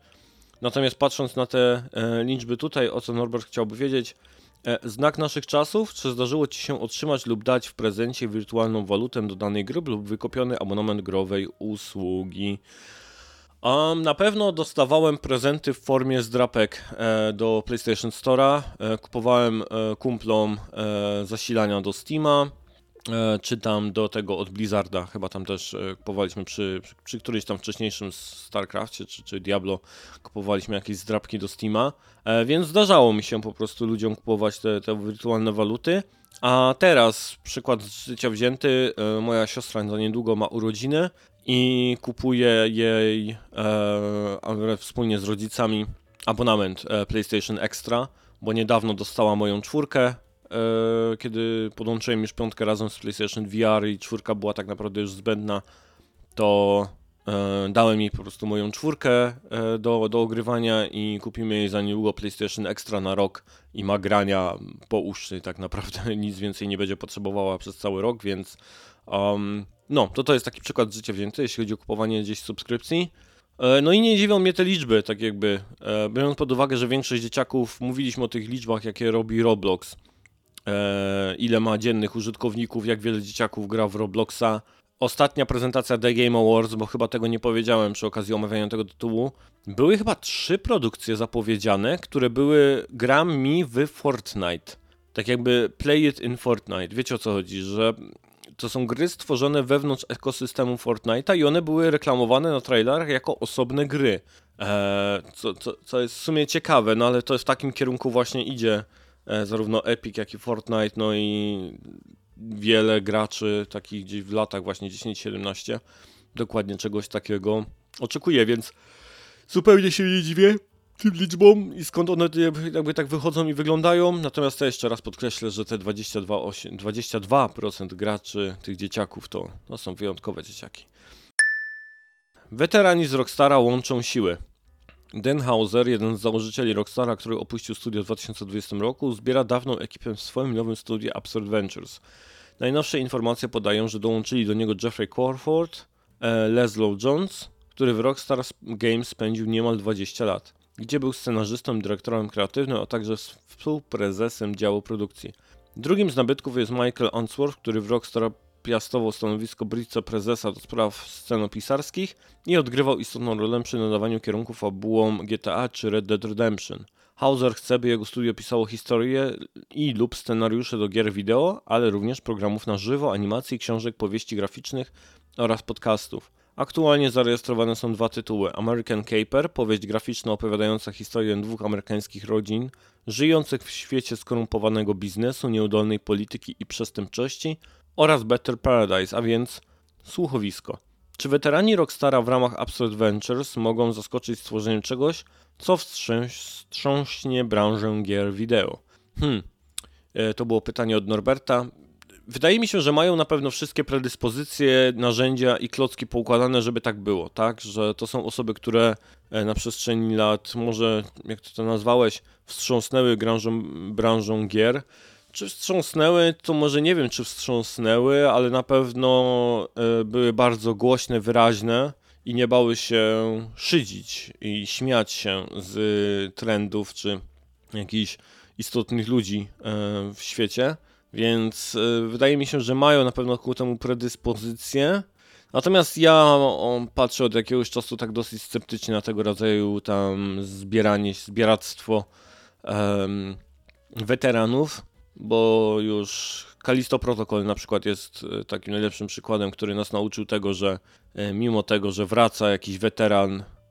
Natomiast patrząc na te liczby tutaj, o co Norbert chciałby wiedzieć, znak naszych czasów, czy zdarzyło Ci się otrzymać lub dać w prezencie wirtualną walutę do danej gry lub wykopiony abonament growej usługi? Um, na pewno dostawałem prezenty w formie zdrapek e, do PlayStation Store'a. E, kupowałem e, kumplom e, zasilania do Steama. E, czytam do tego od Blizzarda, chyba tam też e, kupowaliśmy przy, przy, przy którymś tam wcześniejszym StarCraftie czy, czy Diablo, kupowaliśmy jakieś zdrabki do Steama, więc zdarzało mi się po prostu ludziom kupować te, te wirtualne waluty. A teraz, przykład z życia wzięty, moja siostra za niedługo ma urodziny i kupuje jej e, wspólnie z rodzicami abonament e, PlayStation Extra, bo niedawno dostała moją czwórkę, e, kiedy podłączyłem już piątkę razem z PlayStation VR i czwórka była tak naprawdę już zbędna, to e, dałem jej po prostu moją czwórkę e, do, do ogrywania i kupimy jej za niedługo PlayStation Extra na rok i ma grania po uszy, tak naprawdę nic więcej nie będzie potrzebowała przez cały rok, więc um, no, to to jest taki przykład życia wzięty, jeśli chodzi o kupowanie gdzieś subskrypcji. E, no i nie dziwią mnie te liczby, tak jakby, e, biorąc pod uwagę, że większość dzieciaków, mówiliśmy o tych liczbach, jakie robi Roblox, e, ile ma dziennych użytkowników, jak wiele dzieciaków gra w Robloxa. Ostatnia prezentacja The Game Awards, bo chyba tego nie powiedziałem przy okazji omawiania tego tytułu, były chyba trzy produkcje zapowiedziane, które były grami w Fortnite. Tak jakby play it in Fortnite. Wiecie o co chodzi, że to są gry stworzone wewnątrz ekosystemu Fortnite'a i one były reklamowane na trailerach jako osobne gry. Eee, co, co, co jest w sumie ciekawe, no ale to w takim kierunku właśnie idzie e, zarówno Epic, jak i Fortnite, no i wiele graczy takich gdzieś w latach właśnie 10-17 dokładnie czegoś takiego oczekuje, więc zupełnie się nie dziwię tym liczbom i skąd one jakby tak wychodzą i wyglądają. Natomiast to jeszcze raz podkreślę, że te 22, 8, 22% graczy, tych dzieciaków, to, to są wyjątkowe dzieciaki. Weterani z Rockstara łączą siły. Dan Hauser, jeden z założycieli Rockstara, który opuścił studio w 2020 roku, zbiera dawną ekipę w swoim nowym studiu Absurd Ventures. Najnowsze informacje podają, że dołączyli do niego Jeffrey Crawford, e, Leslie Jones, który w Rockstar Games spędził niemal 20 lat gdzie był scenarzystą dyrektorem kreatywnym, a także współprezesem działu produkcji. Drugim z nabytków jest Michael Answorth, który w Rockstar piastował stanowisko wiceprezesa do spraw scenopisarskich i odgrywał istotną rolę przy nadawaniu kierunków fabułom GTA czy Red Dead Redemption. Hauser chce, by jego studio pisało historię i lub scenariusze do gier wideo, ale również programów na żywo, animacji, książek, powieści graficznych oraz podcastów. Aktualnie zarejestrowane są dwa tytuły: American Caper, powieść graficzna opowiadająca historię dwóch amerykańskich rodzin żyjących w świecie skorumpowanego biznesu, nieudolnej polityki i przestępczości, oraz Better Paradise, a więc słuchowisko. Czy weterani Rockstara w ramach Absurd Ventures mogą zaskoczyć stworzeniem czegoś, co wstrząśnie branżę gier wideo? Hmm, e, to było pytanie od Norberta. Wydaje mi się, że mają na pewno wszystkie predyspozycje, narzędzia i klocki poukładane, żeby tak było, tak? Że to są osoby, które e, na przestrzeni lat, może jak ty to nazwałeś, wstrząsnęły branżą, branżą gier. Czy wstrząsnęły, to może nie wiem, czy wstrząsnęły, ale na pewno e, były bardzo głośne, wyraźne i nie bały się szydzić i śmiać się z trendów czy jakichś istotnych ludzi e, w świecie. Więc y, wydaje mi się, że mają na pewno ku temu predyspozycję. Natomiast ja patrzę od jakiegoś czasu tak dosyć sceptycznie na tego rodzaju tam zbieranie, zbieractwo um, weteranów, bo już Kalisto Protocol na przykład jest y, takim najlepszym przykładem, który nas nauczył tego, że y, mimo tego, że wraca jakiś weteran E,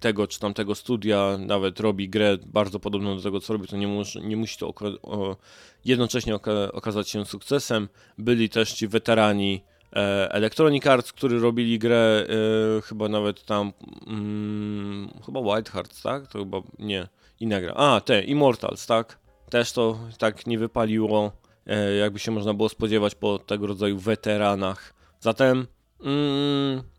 tego czy tamtego studia, nawet robi grę bardzo podobną do tego, co robi, to nie, musi, nie musi to o, jednocześnie oka okazać się sukcesem. Byli też ci weterani e, Electronic Arts, którzy robili grę, e, chyba nawet tam, mm, chyba White Hearts, tak? To chyba nie, inna gra. A, te, Immortals, tak? Też to tak nie wypaliło, e, jakby się można było spodziewać po tego rodzaju weteranach. Zatem, mm, E,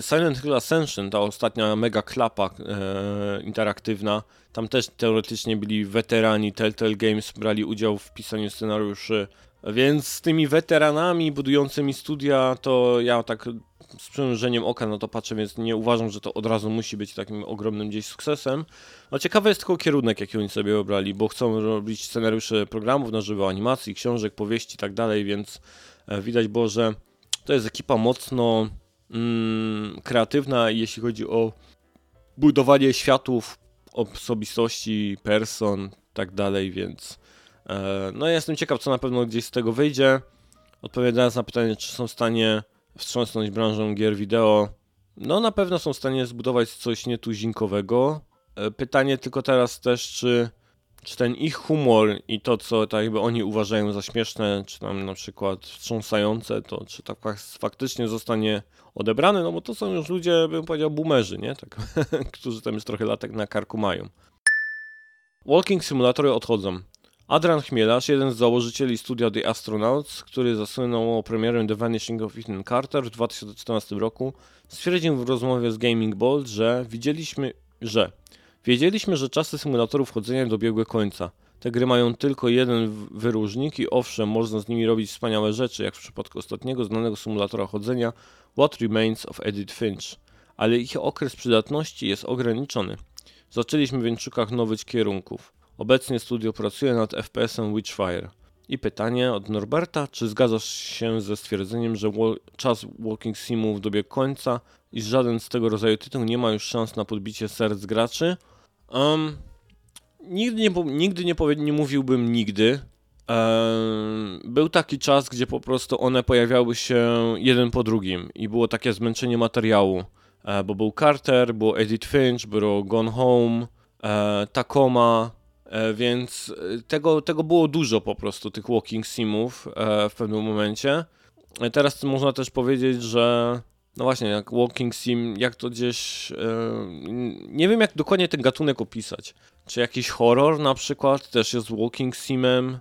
Silent Hill Ascension, ta ostatnia mega klapa e, interaktywna, tam też teoretycznie byli weterani Telltale Games, brali udział w pisaniu scenariuszy, więc z tymi weteranami budującymi studia, to ja tak z przymrużeniem oka na to patrzę, więc nie uważam, że to od razu musi być takim ogromnym gdzieś sukcesem. No ciekawy jest tylko kierunek, jaki oni sobie obrali, bo chcą robić scenariusze programów na żywo, animacji, książek, powieści i tak dalej, więc e, widać było, że to jest ekipa mocno mm, kreatywna, jeśli chodzi o budowanie światów, osobistości, person, tak dalej, więc e, no ja jestem ciekaw, co na pewno gdzieś z tego wyjdzie. odpowiadając na pytanie, czy są w stanie wstrząsnąć branżą gier wideo, no na pewno są w stanie zbudować coś nietuzinkowego. E, pytanie tylko teraz też, czy, czy ten ich humor i to, co tak jakby oni uważają za śmieszne, czy tam na przykład wstrząsające, to czy tak faktycznie zostanie odebrane, no bo to są już ludzie, bym powiedział, boomerzy, nie? Tak, którzy tam już trochę latek na karku mają. Walking Simulatory odchodzą. Adrian Chmielarz, jeden z założycieli studia The Astronauts, który zasłynął premierę The Vanishing of Ethan Carter w 2014 roku, stwierdził w rozmowie z Gaming Bolt, że widzieliśmy, że wiedzieliśmy, że czasy symulatorów chodzenia dobiegły końca. Te gry mają tylko jeden wyróżnik i owszem, można z nimi robić wspaniałe rzeczy, jak w przypadku ostatniego znanego symulatora chodzenia What Remains of Edith Finch, ale ich okres przydatności jest ograniczony. Zaczęliśmy więc szukać nowych kierunków. Obecnie studio pracuje nad FPS-em Witchfire. I pytanie od Norberta, czy zgadzasz się ze stwierdzeniem, że czas Walking Simu dobiegł końca i żaden z tego rodzaju tytuł nie ma już szans na podbicie serc graczy? Um, nigdy nie, nigdy nie, powie, nie mówiłbym nigdy. Był taki czas, gdzie po prostu one pojawiały się jeden po drugim i było takie zmęczenie materiału, e, bo był Carter, było Edith Finch, było Gone Home, e, Tacoma, E, więc e, tego, tego było dużo po prostu, tych walking simów w pewnym momencie. Teraz można też powiedzieć, że no właśnie, jak walking sim, jak to gdzieś. Nie wiem, jak dokładnie ten gatunek opisać. Czy jakiś horror na przykład też jest walking simem,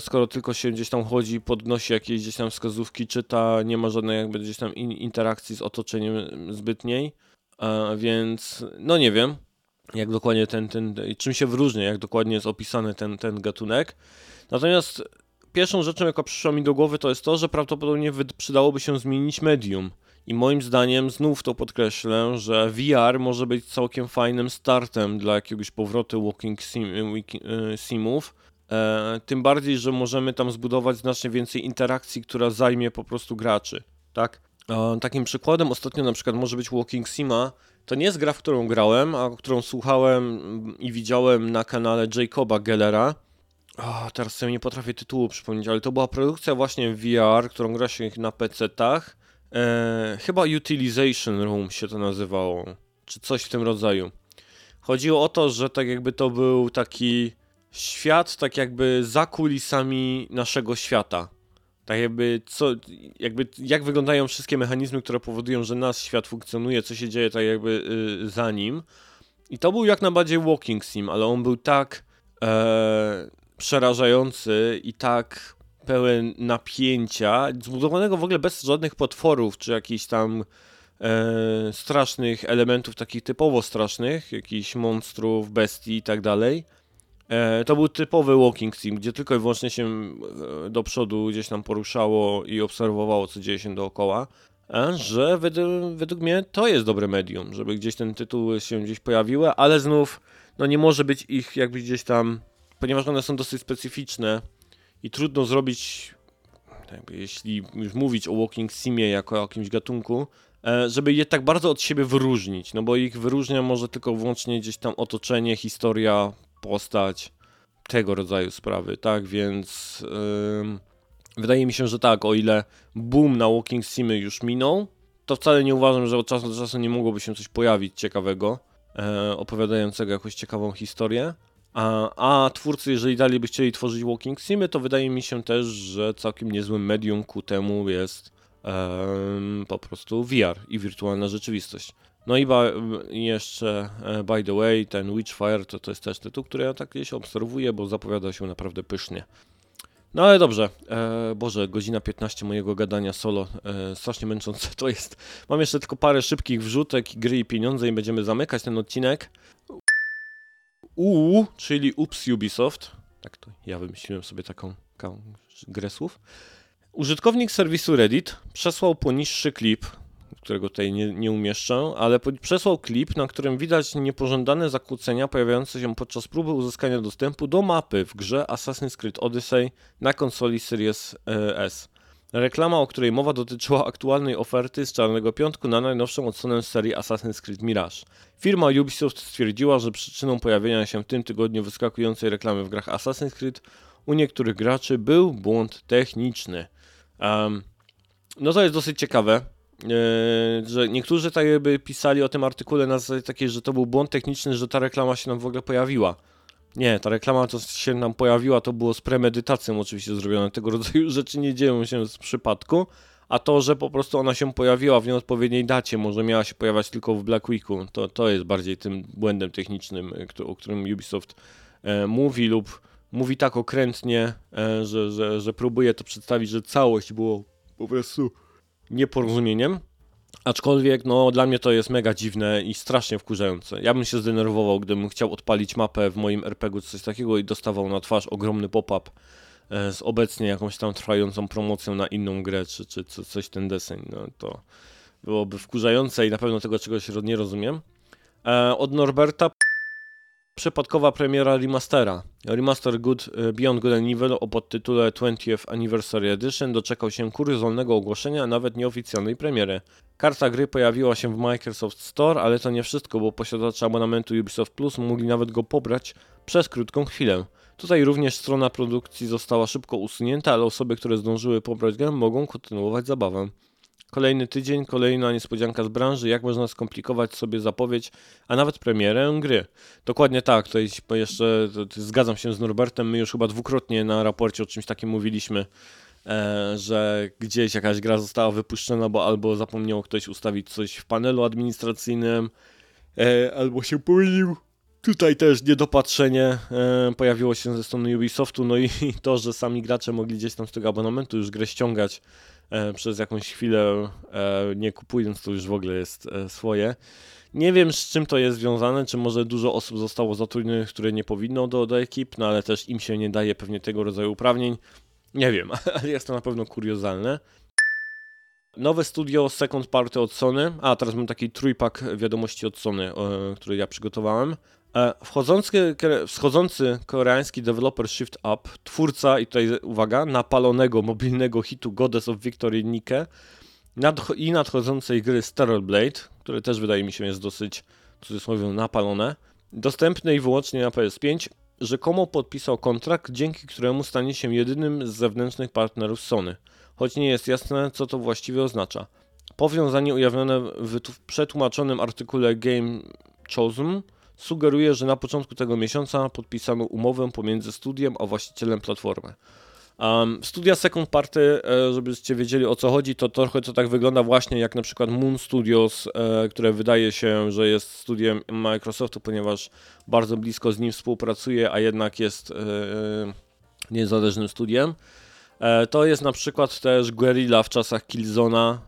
skoro tylko się gdzieś tam chodzi, podnosi jakieś gdzieś tam wskazówki, czyta, nie ma żadnej jakby gdzieś tam interakcji z otoczeniem zbytniej. Więc no nie wiem jak dokładnie ten, ten, czym się wyróżnia, jak dokładnie jest opisany ten, ten gatunek. Natomiast pierwszą rzeczą, jaka przyszła mi do głowy, to jest to, że prawdopodobnie przydałoby się zmienić medium. I moim zdaniem, znów to podkreślę, że VR może być całkiem fajnym startem dla jakiegoś powrotu walking sim, e, simów. E, tym bardziej, że możemy tam zbudować znacznie więcej interakcji, która zajmie po prostu graczy. Tak? E, takim przykładem ostatnio na przykład może być Walking Sima, to nie jest gra, w którą grałem, a którą słuchałem i widziałem na kanale Jacoba Gellera. Oh, teraz sobie nie potrafię tytułu przypomnieć, ale to była produkcja właśnie VR, którą gra się na PC-tach. Eee, chyba Utilization Room się to nazywało, czy coś w tym rodzaju. Chodziło o to, że tak jakby to był taki świat, tak jakby za kulisami naszego świata. Tak jakby, co, jakby jak wyglądają wszystkie mechanizmy, które powodują, że nasz świat funkcjonuje, co się dzieje tak jakby yy, za nim. I to był jak najbardziej walking sim, ale on był tak e, przerażający i tak pełen napięcia, zbudowanego w ogóle bez żadnych potworów, czy jakichś tam e, strasznych elementów, takich typowo strasznych, jakichś monstrów, bestii i tak dalej E, to był typowy walking sim, gdzie tylko i wyłącznie się e, do przodu gdzieś tam poruszało i obserwowało, co dzieje się dookoła. Że według, według mnie to jest dobre medium, żeby gdzieś ten tytuł się gdzieś pojawiły, ale znów no nie może być ich jakby gdzieś tam, ponieważ one są dosyć specyficzne i trudno zrobić, jakby jeśli już mówić o walking simie jako o jakimś gatunku, e, żeby je tak bardzo od siebie wyróżnić, no bo ich wyróżnia może tylko wyłącznie gdzieś tam otoczenie, historia, postać, tego rodzaju sprawy, tak, więc yy, wydaje mi się, że tak, o ile boom na Walking Simy już minął, to wcale nie uważam, że od czasu do czasu nie mogłoby się coś pojawić ciekawego, e, opowiadającego jakąś ciekawą historię. A, a twórcy, jeżeli dalej by chcieli tworzyć Walking Simy, to wydaje mi się też, że całkiem niezłym medium ku temu jest po prostu VR i wirtualna rzeczywistość. No i jeszcze, e, by the way, ten Witchfire to, to jest też tytuł, który ja tak gdzieś obserwuję, bo zapowiada się naprawdę pysznie. No ale dobrze, e, Boże, godzina 15 mojego gadania solo, e, strasznie męczące to jest. Mam jeszcze tylko parę szybkich wrzutek, gry i pieniądze i będziemy zamykać ten odcinek. U, czyli Ups Ubisoft, tak to ja wymyśliłem sobie taką, taką grę słów. Użytkownik serwisu Reddit przesłał poniższy klip którego tutaj nie, nie umieszczę, ale przesłał klip, na którym widać niepożądane zakłócenia pojawiające się podczas próby uzyskania dostępu do mapy w grze Assassin's Creed Odyssey na konsoli Series e, S. Reklama, o której mowa, dotyczyła aktualnej oferty z Czarnego Piątku na najnowszą odsłonę serii Assassin's Creed Mirage. Firma Ubisoft stwierdziła, że przyczyną pojawienia się w tym tygodniu wyskakującej reklamy w grach Assassin's Creed u niektórych graczy był błąd techniczny. Um, no to jest dosyć ciekawe, yy, że niektórzy tak jakby pisali o tym artykule na zasadzie takiej, że to był błąd techniczny, że ta reklama się nam w ogóle pojawiła. Nie, ta reklama, co się nam pojawiła, to było z premedytacją oczywiście zrobione. Tego rodzaju rzeczy nie dzieją się z przypadku, a to, że po prostu ona się pojawiła w nieodpowiedniej dacie, może miała się pojawiać tylko w Black Weeku, to, to jest bardziej tym błędem technicznym, e, o którym Ubisoft e, mówi lub mówi tak okrętnie, e, że, że, że próbuje to przedstawić, że całość było po prostu nieporozumieniem. Aczkolwiek, no, dla mnie to jest mega dziwne i strasznie wkurzające. Ja bym się zdenerwował, gdybym chciał odpalić mapę w moim RPG coś takiego i dostawał na twarz ogromny pop-up e, z obecnie jakąś tam trwającą promocją na inną grę, czy, czy coś ten deseń. No, to byłoby wkurzające i na pewno tego czegoś nie rozumiem. E, od Norberta przypadkowa premiera remastera. Remaster Good, e, Beyond Good and Evil o podtytule 20th Anniversary Edition doczekał się kuriozalnego ogłoszenia, a nawet nieoficjalnej premiery. Karta gry pojawiła się w Microsoft Store, ale to nie wszystko, bo posiadacze abonamentu Ubisoft Plus mogli nawet go pobrać przez krótką chwilę. Tutaj również strona produkcji została szybko usunięta, ale osoby, które zdążyły pobrać grę mogą kontynuować zabawę. Kolejny tydzień, kolejna niespodzianka z branży, jak można skomplikować sobie zapowiedź, a nawet premierę gry. Dokładnie tak, tutaj jeszcze to, zgadzam się z Norbertem, my już chyba dwukrotnie na raporcie o czymś takim mówiliśmy, e, że gdzieś jakaś gra została wypuszczona, bo albo zapomniał ktoś ustawić coś w panelu administracyjnym, e, albo się pomylił. Tutaj też niedopatrzenie e, pojawiło się ze strony Ubisoftu, no i to, że sami gracze mogli gdzieś tam z tego abonamentu już grę ściągać przez jakąś chwilę, e, nie kupując, to już w ogóle jest e, swoje. Nie wiem z czym to jest związane, czy może dużo osób zostało zatrudnionych, które nie powinno do, do ekip, no ale też im się nie daje pewnie tego rodzaju uprawnień. Nie wiem, ale jest to na pewno kuriozalne. Nowe studio Second Party od Sony. A, teraz mam taki trójpak wiadomości od Sony, który ja przygotowałem. E, wchodzący, wschodzący koreański deweloper Shift Up, twórca, i tutaj uwaga, napalonego mobilnego hitu Goddess of Victory Nike i nadchodzącej gry Sterile Blade, które też wydaje mi się jest dosyć, cudzysłowie, napalone, dostępnej wyłącznie na PS5, rzekomo podpisał kontrakt, dzięki któremu stanie się jedynym z zewnętrznych partnerów Sony, choć nie jest jasne, co to właściwie oznacza. Powiązanie ujawnione w przetłumaczonym artykule Game Chosen sugeruje, że na początku tego miesiąca podpisano umowę pomiędzy studiem a właścicielem platformy. Um, studia Second Party, e, żebyście wiedzieli o co chodzi, to trochę to tak wygląda właśnie jak na przykład Moon Studios, e, które wydaje się, że jest studiem Microsoftu, ponieważ bardzo blisko z nim współpracuje, a jednak jest e, niezależnym studiem. To jest na przykład też Guerrilla w czasach Killzona,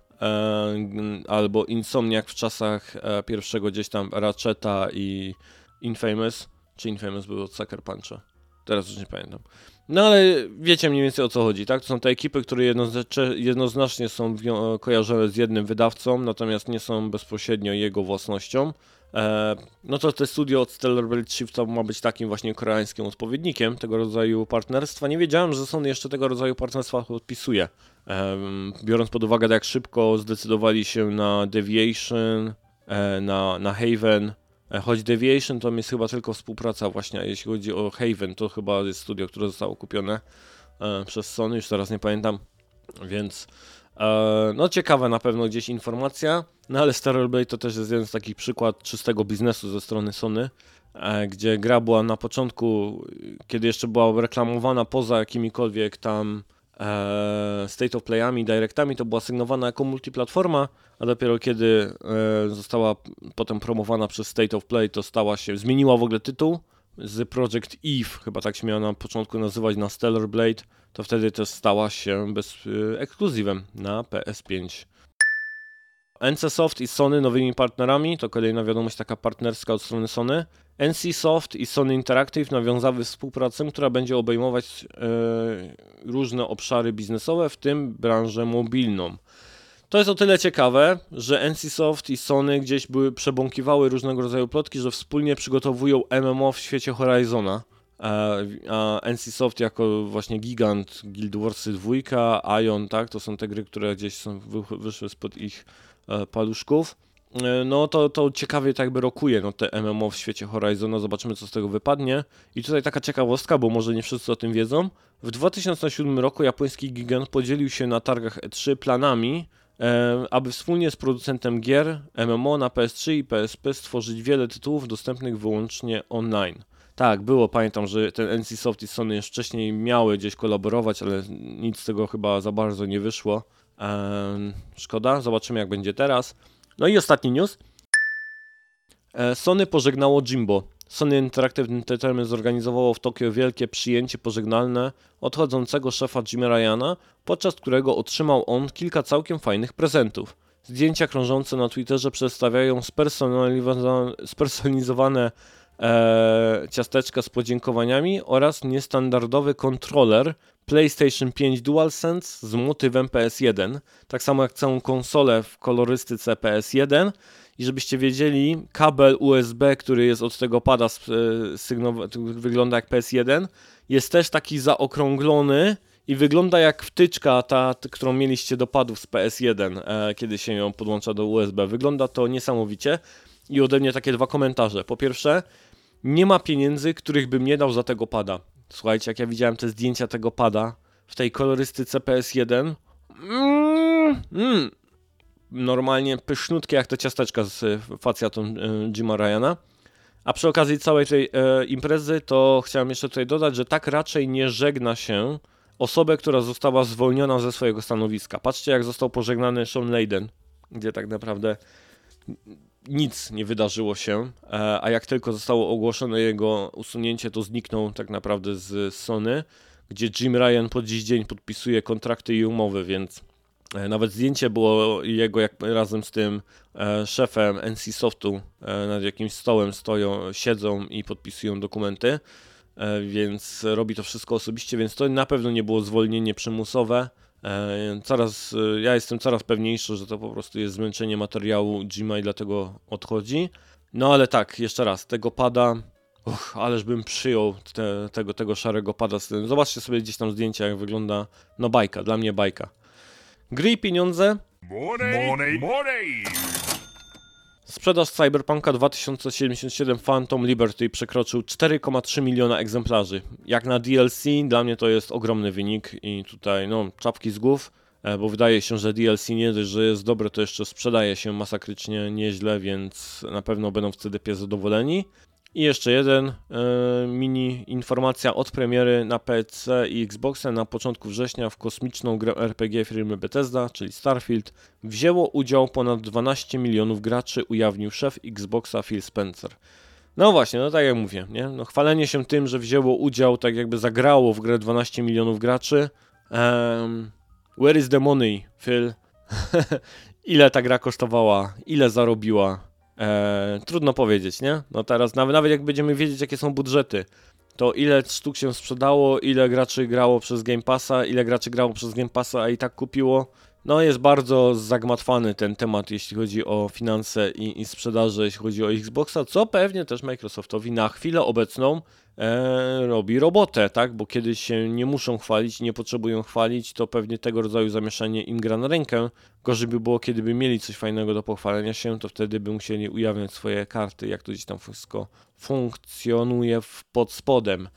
albo Insomniac w czasach e, pierwszego gdzieś tam Ratcheta i Infamous, czy Infamous był od Sucker Puncha. Teraz już nie pamiętam. No ale wiecie mniej więcej o co chodzi, tak? To są te ekipy, które jednoznacznie są kojarzone z jednym wydawcą, natomiast nie są bezpośrednio jego własnością. E, no to te studio od Stellar Blade ma być takim właśnie koreańskim odpowiednikiem tego rodzaju partnerstwa. Nie wiedziałem, że Sony jeszcze tego rodzaju partnerstwa podpisuje. E, biorąc pod uwagę, jak szybko zdecydowali się na Deviation, e, na, na Haven, choć Deviation to jest chyba tylko współpraca właśnie, jeśli chodzi o Haven, to chyba jest studio, które zostało kupione przez Sony, już teraz nie pamiętam, więc no ciekawa na pewno gdzieś informacja, no ale Stereo Blade to też jest jeden z takich przykład czystego biznesu ze strony Sony, e, gdzie gra była na początku, kiedy jeszcze była reklamowana poza jakimikolwiek tam e, state of playami, directami, to była sygnowana jako multiplatforma, a dopiero kiedy została potem promowana przez State of Play, to stała się, zmieniła w ogóle tytuł z Project Eve, chyba tak się miała na początku nazywać na Stellar Blade, to wtedy też stała się bez, y, ekskluzywem na PS5. NCSoft i Sony nowymi partnerami, to kolejna wiadomość taka partnerska od strony Sony. NCSoft i Sony Interactive nawiązały współpracę, która będzie obejmować e, różne obszary biznesowe, w tym branżę mobilną. To jest o tyle ciekawe, że NCSoft i Sony gdzieś były przebąkiwały różnego rodzaju plotki, że wspólnie przygotowują MMO w świecie Horizona. A NCSoft jako właśnie gigant Guild Wars 2, Ion, tak, to są te gry, które gdzieś są wyszły spod ich e, paluszków. e, no to, to ciekawie tak jakby rokuje no, te MMO w świecie Horizona, zobaczymy co z tego wypadnie. I tutaj taka ciekawostka, bo może nie wszyscy o tym wiedzą. W 2007 roku japoński gigant podzielił się na targach E3 planami, e, aby wspólnie z producentem gier MMO na PS3 i PSP stworzyć wiele tytułów dostępnych wyłącznie online. Tak, było, pamiętam, że ten NCSoft i Sony już wcześniej miały gdzieś kolaborować, ale nic z tego chyba za bardzo nie wyszło. Eee, szkoda, zobaczymy jak będzie teraz. No i ostatni news. Eee, Sony pożegnało Jimbo. Sony Interactive Entertainment zorganizowało w Tokio wielkie przyjęcie pożegnalne odchodzącego szefa Jimmy Ryana, podczas którego otrzymał on kilka całkiem fajnych prezentów. Zdjęcia krążące na Twitterze przedstawiają spersonalizowane e, ciasteczka z podziękowaniami oraz niestandardowy kontroler PlayStation 5 DualSense z motywem PS1, tak samo jak całą konsolę w kolorystyce PS1 i żebyście wiedzieli, kabel USB, który jest od tego pada, e, wygląda jak PS1, jest też taki zaokrąglony i wygląda jak wtyczka ta, którą mieliście do padów z PS1, e, kiedy się ją podłącza do USB. Wygląda to niesamowicie i ode mnie takie dwa komentarze. Po pierwsze, nie ma pieniędzy, których bym nie dał za tego pada. Słuchajcie, jak ja widziałem te zdjęcia tego pada w tej kolorystyce PS1, mm, mm, normalnie pysznutkie jak te ciasteczka z facjatą e, Jima Ryana. A przy okazji całej tej e, imprezy to chciałem jeszcze tutaj dodać, że tak raczej nie żegna się osobę, która została zwolniona ze swojego stanowiska. Patrzcie jak został pożegnany Sean Layden, gdzie tak naprawdę nic nie wydarzyło się, e, a jak tylko zostało ogłoszone jego usunięcie, to zniknął tak naprawdę z Sony, gdzie Jim Ryan po dziś dzień podpisuje kontrakty i umowy, więc e, nawet zdjęcie było jego jak razem z tym e, szefem NC Softu nad jakimś stołem stoją, siedzą i podpisują dokumenty, więc robi to wszystko osobiście, więc to na pewno nie było zwolnienie przymusowe. E, coraz, e, ja jestem coraz pewniejszy, że to po prostu jest zmęczenie materiału Jima i dlatego odchodzi. No ale tak, jeszcze raz, tego pada, uch, ależ bym przyjął te, tego, tego szarego pada. Zobaczcie sobie gdzieś tam zdjęcia, jak wygląda, no bajka, dla mnie bajka. Gry i pieniądze. Money, money, money. Sprzedaż Cyberpunka 2077 Phantom Liberty przekroczył 4,3 miliona egzemplarzy. Jak na DLC, dla mnie to jest ogromny wynik i tutaj no, czapki z głów, e, bo wydaje się, że DLC nie dość, że jest dobre, to jeszcze sprzedaje się masakrycznie nieźle, więc na pewno będą w CDP zadowoleni. I jeszcze jeden e, mini informacja od premiery na PC i Xboxa na początku września w kosmiczną grę RPG firmy Bethesda, czyli Starfield, wzięło udział ponad 12 milionów graczy, ujawnił szef Xboxa Phil Spencer. No właśnie, no tak jak mówię, nie? No chwalenie się tym, że wzięło udział, tak jakby zagrało w grę 12 milionów graczy. Um, where is the money, Phil? Ile ta gra kosztowała? Ile zarobiła? E, trudno powiedzieć, nie? No teraz, nawet, nawet jak będziemy wiedzieć, jakie są budżety, to ile sztuk się sprzedało, ile graczy grało przez Game Passa, ile graczy grało przez Game Passa, a i tak kupiło. No jest bardzo zagmatwany ten temat, jeśli chodzi o finanse i, i sprzedaże, jeśli chodzi o Xboxa, co pewnie też Microsoftowi na chwilę obecną e, robi robotę, tak? Bo kiedy się nie muszą chwalić, nie potrzebują chwalić, to pewnie tego rodzaju zamieszanie im gra na rękę. Gorzej by było, kiedy by mieli coś fajnego do pochwalenia się, to wtedy by musieli ujawniać swoje karty, jak to gdzieś tam wszystko funkcjonuje pod spodem.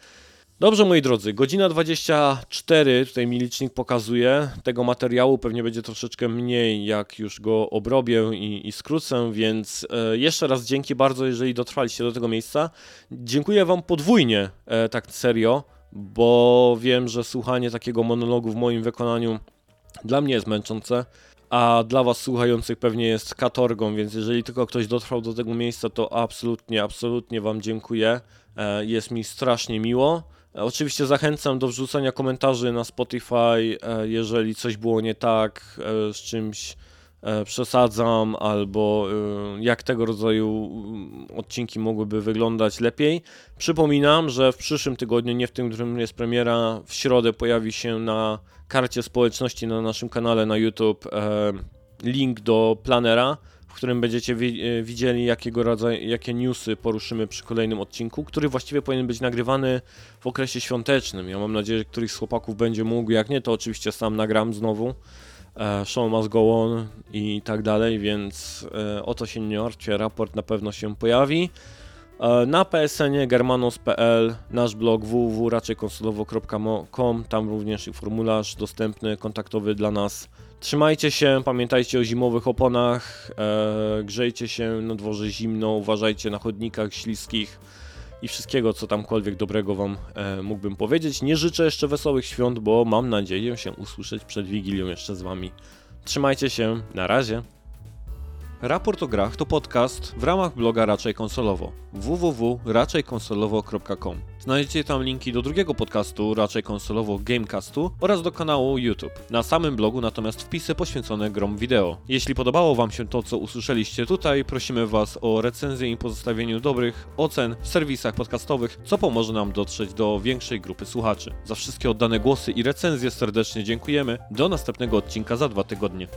Dobrze, moi drodzy, godzina 24, tutaj mi licznik pokazuje. Tego materiału pewnie będzie troszeczkę mniej, jak już go obrobię i, i skrócę, więc e, jeszcze raz dzięki bardzo, jeżeli dotrwaliście do tego miejsca. Dziękuję Wam podwójnie, e, tak serio, bo wiem, że słuchanie takiego monologu w moim wykonaniu dla mnie jest męczące a dla Was słuchających pewnie jest katorgą, więc jeżeli tylko ktoś dotrwał do tego miejsca, to absolutnie, absolutnie Wam dziękuję. E, jest mi strasznie miło. E, oczywiście zachęcam do wrzucania komentarzy na Spotify, e, jeżeli coś było nie tak, z czymś przesadzam, albo jak tego rodzaju mm, odcinki mogłyby wyglądać lepiej. Przypominam, że w przyszłym tygodniu, nie w tym, którym jest premiera, w środę pojawi się na karcie społeczności na naszym kanale na YouTube e, link do planera, w którym będziecie wi widzieli, jakiego rodzaju, jakie newsy poruszymy przy kolejnym odcinku, który właściwie powinien być nagrywany w okresie świątecznym. Ja mam nadzieję, że któryś z chłopaków będzie mógł, jak nie, to oczywiście sam nagram znowu. e, show must go on i tak dalej, więc e, o to się nie martwcie, raport na pewno się pojawi. E, Na PSN-ie germanos.pl, nasz blog www.raczejkonsolowo.com, tam również formularz dostępny, kontaktowy dla nas. Trzymajcie się, pamiętajcie o zimowych oponach, e, grzejcie się na dworze zimno, uważajcie na chodnikach śliskich i wszystkiego, co tamkolwiek dobrego Wam e, mógłbym powiedzieć. Nie życzę jeszcze wesołych świąt, bo mam nadzieję się usłyszeć przed Wigilią jeszcze z Wami. Trzymajcie się, na razie. Raport o grach to podcast w ramach bloga Raczej Konsolowo www.raczejkonsolowo.com Znajdziecie tam linki do drugiego podcastu Raczej Konsolowo Gamecastu oraz do kanału YouTube. Na samym blogu natomiast wpisy poświęcone grom wideo. Jeśli podobało Wam się to, co usłyszeliście tutaj, prosimy Was o recenzję i pozostawieniu dobrych ocen w serwisach podcastowych, co pomoże nam dotrzeć do większej grupy słuchaczy. Za wszystkie oddane głosy i recenzje serdecznie dziękujemy. Do następnego odcinka za dwa tygodnie.